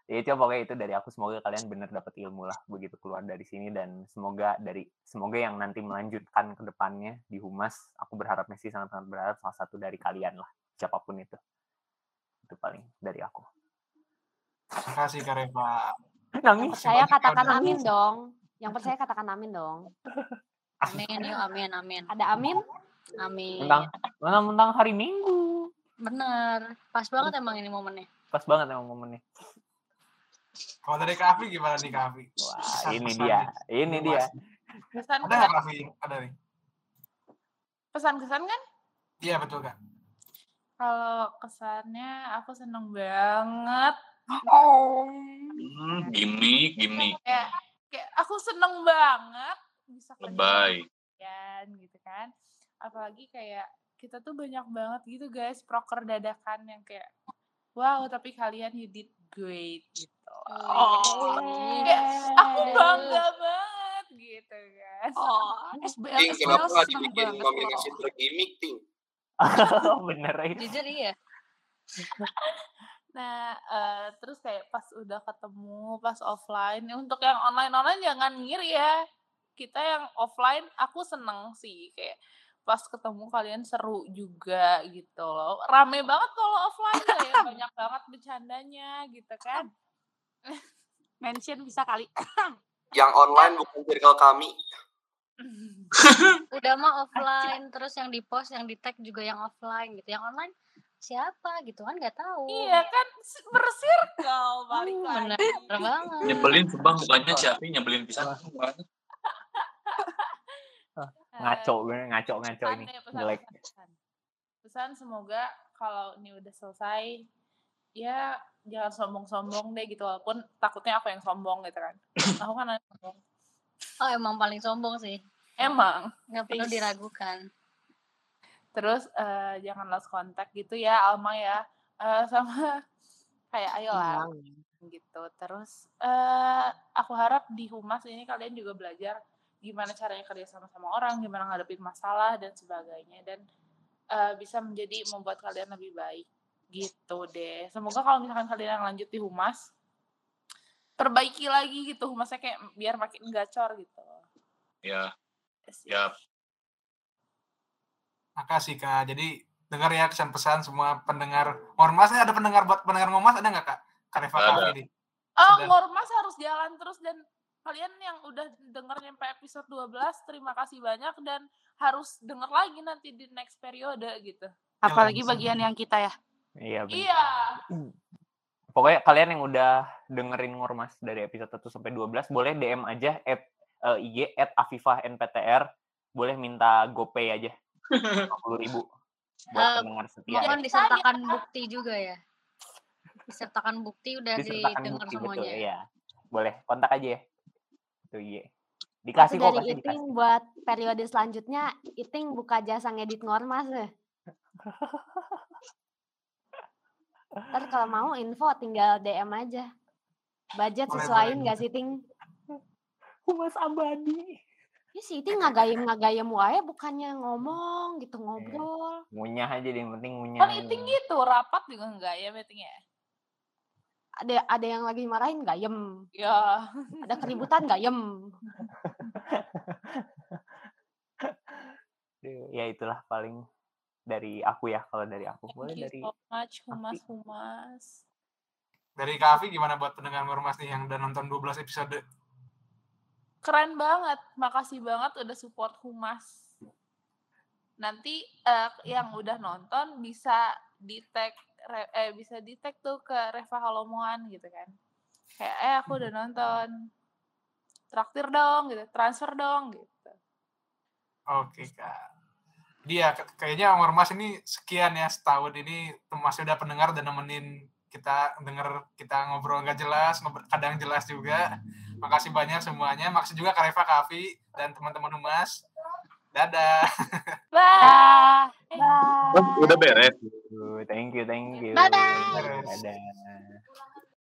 Speaker 7: ya itu pokoknya itu dari aku semoga kalian benar dapat ilmu lah begitu keluar dari sini dan semoga dari semoga yang nanti melanjutkan ke depannya di humas aku berharapnya sih sangat sangat berharap salah satu dari kalian lah siapa pun itu itu paling dari aku
Speaker 3: Terima kasih Kak Reva.
Speaker 9: Yang
Speaker 7: nangis
Speaker 9: percaya katakan amin dong. Yang percaya katakan amin dong.
Speaker 13: Amin, yuk amin, amin.
Speaker 9: Ada amin?
Speaker 13: Amin.
Speaker 7: mentang mentang hari minggu
Speaker 13: Bener. Pas banget emang ini momennya.
Speaker 7: pas banget emang momennya
Speaker 3: Kalau dari Kak Afi gimana nih Kak Afi?
Speaker 7: wah ini dia ini dia
Speaker 5: Kesan
Speaker 3: Ada nggak Kak Afi? Ada nih.
Speaker 5: pesan-kesan kan?
Speaker 3: Iya betul Kak.
Speaker 5: Kalau kesannya aku seneng banget.
Speaker 1: Oh.
Speaker 2: Hmm, gimmick, gimmick.
Speaker 5: Kayak, kayak aku seneng banget bisa kerja gitu kan. Apalagi kayak kita tuh banyak banget gitu guys proker dadakan yang kayak wow tapi kalian you did great gitu.
Speaker 1: Oh.
Speaker 5: Kayak aku bangga banget gitu kan.
Speaker 1: Oh, SBL,
Speaker 10: Ting,
Speaker 1: SBL
Speaker 10: kenapa dibikin nominasi tergimik, Ting?
Speaker 7: bener ya
Speaker 13: Jujur iya.
Speaker 5: Nah, eh, terus kayak pas udah ketemu, pas offline, ya untuk yang online-online jangan ngiri ya. Kita yang offline, aku seneng sih. Kayak pas ketemu kalian seru juga gitu loh. Rame banget kalau offline kayak banyak banget bercandanya gitu kan.
Speaker 1: Mention bisa kali.
Speaker 10: Yang online bukan circle kami.
Speaker 13: Udah mah offline, terus yang di post, yang di tag juga yang offline gitu. Yang online siapa gitu kan nggak tahu.
Speaker 5: Iya kan bersirkel balik
Speaker 13: Hmm,
Speaker 5: lagi.
Speaker 13: bener banget.
Speaker 2: Nyebelin sumpah mukanya siapa nyebelin pisan.
Speaker 7: Ngaco gue ngaco ngaco
Speaker 5: Pesan
Speaker 7: ini
Speaker 5: deh, pesan,
Speaker 7: jelek
Speaker 5: pesan, pesan. Pesan semoga kalau ini udah selesai ya jangan sombong-sombong deh gitu walaupun takutnya aku yang sombong gitu kan. Aku kan anak sombong.
Speaker 13: Oh emang paling sombong sih.
Speaker 5: Emang.
Speaker 13: Nggak perlu diragukan.
Speaker 5: Terus eh, jangan lost contact gitu ya Alma ya. Eh, sama kayak ayolah gitu. Terus eh aku harap di humas ini kalian juga belajar gimana caranya kerja sama sama orang, gimana ngadepin masalah dan sebagainya dan eh, bisa menjadi membuat kalian lebih baik Gitu deh. Semoga kalau misalkan kalian yang lanjut di humas, perbaiki lagi gitu humasnya kayak biar makin gacor gitu.
Speaker 2: Ya, ya.
Speaker 3: Makasih Kak. Jadi dengar ya kesan pesan semua pendengar Ormas ada pendengar buat pendengar Ormas ada nggak Kak? Kak Reva
Speaker 2: Ada.
Speaker 3: Kavi nih.
Speaker 5: Oh. Ngormas harus jalan terus dan kalian yang udah denger sampai episode 12, terima kasih banyak dan harus denger lagi nanti di next periode gitu.
Speaker 1: Apalagi bagian yang kita ya.
Speaker 7: Iya bener.
Speaker 5: Iya.
Speaker 7: Pokoknya kalian yang udah dengerin Ngormas dari episode 1 sampai 12 boleh DM aja at eh, IG at Afifah NPTR. Boleh minta GoPay aja. 50 ribu buat
Speaker 13: Eh,
Speaker 7: pendengar setia.
Speaker 13: mohon
Speaker 7: ya.
Speaker 13: disertakan bukti juga ya. Disertakan bukti udah
Speaker 7: Disertakan
Speaker 13: didengar
Speaker 7: bukti betul
Speaker 13: semuanya.
Speaker 7: ya. Boleh kontak aja ya. Itu IG.
Speaker 9: Satu
Speaker 7: Dikasih kok
Speaker 9: dari
Speaker 7: pasti
Speaker 9: Iting
Speaker 7: dikasih.
Speaker 9: buat periode selanjutnya, Iting buka jasa ngedit ngormas deh. Ntar kalau mau info tinggal DM aja. Budget sesuaiin nggak sih Ting?
Speaker 7: Humas abadi.
Speaker 9: Ya sih Ting ngagayem ngagayem wae bukannya ngomong gitu ngobrol.
Speaker 7: Ngunyah aja deh, yang penting ngunyah.
Speaker 5: Kan iting gitu, rapat juga enggak ya meeting ya?
Speaker 9: Ada ada yang lagi marahin gayem.
Speaker 5: Ya.
Speaker 9: Ada keributan gayem.
Speaker 7: Ya itulah paling dari aku ya kalau dari aku. Boleh
Speaker 5: Thank
Speaker 7: dari
Speaker 5: so much, humas-humas.
Speaker 3: Dari Kavi gimana buat pendengar Ormas nih yang udah nonton 12 episode?
Speaker 5: Keren banget, makasih banget udah support humas. Nanti eh, yang udah nonton bisa di tag re- eh bisa di tag tuh ke Reva Halomoan gitu kan. Kayak eh aku udah nonton. Traktir dong gitu, transfer dong gitu.
Speaker 3: Oke Kak. Dia kayaknya Ormas ini sekian ya setahun ini masih udah pendengar dan nemenin kita denger kita ngobrol nggak jelas, ngobrol, kadang jelas juga. Makasih banyak semuanya. Makasih juga Kak Reva, Kavi, dan teman-teman Humas. Dadah.
Speaker 5: Bye.
Speaker 2: Oh, udah beres.
Speaker 7: Thank you, thank you.
Speaker 13: Bye-bye.
Speaker 7: Dadah.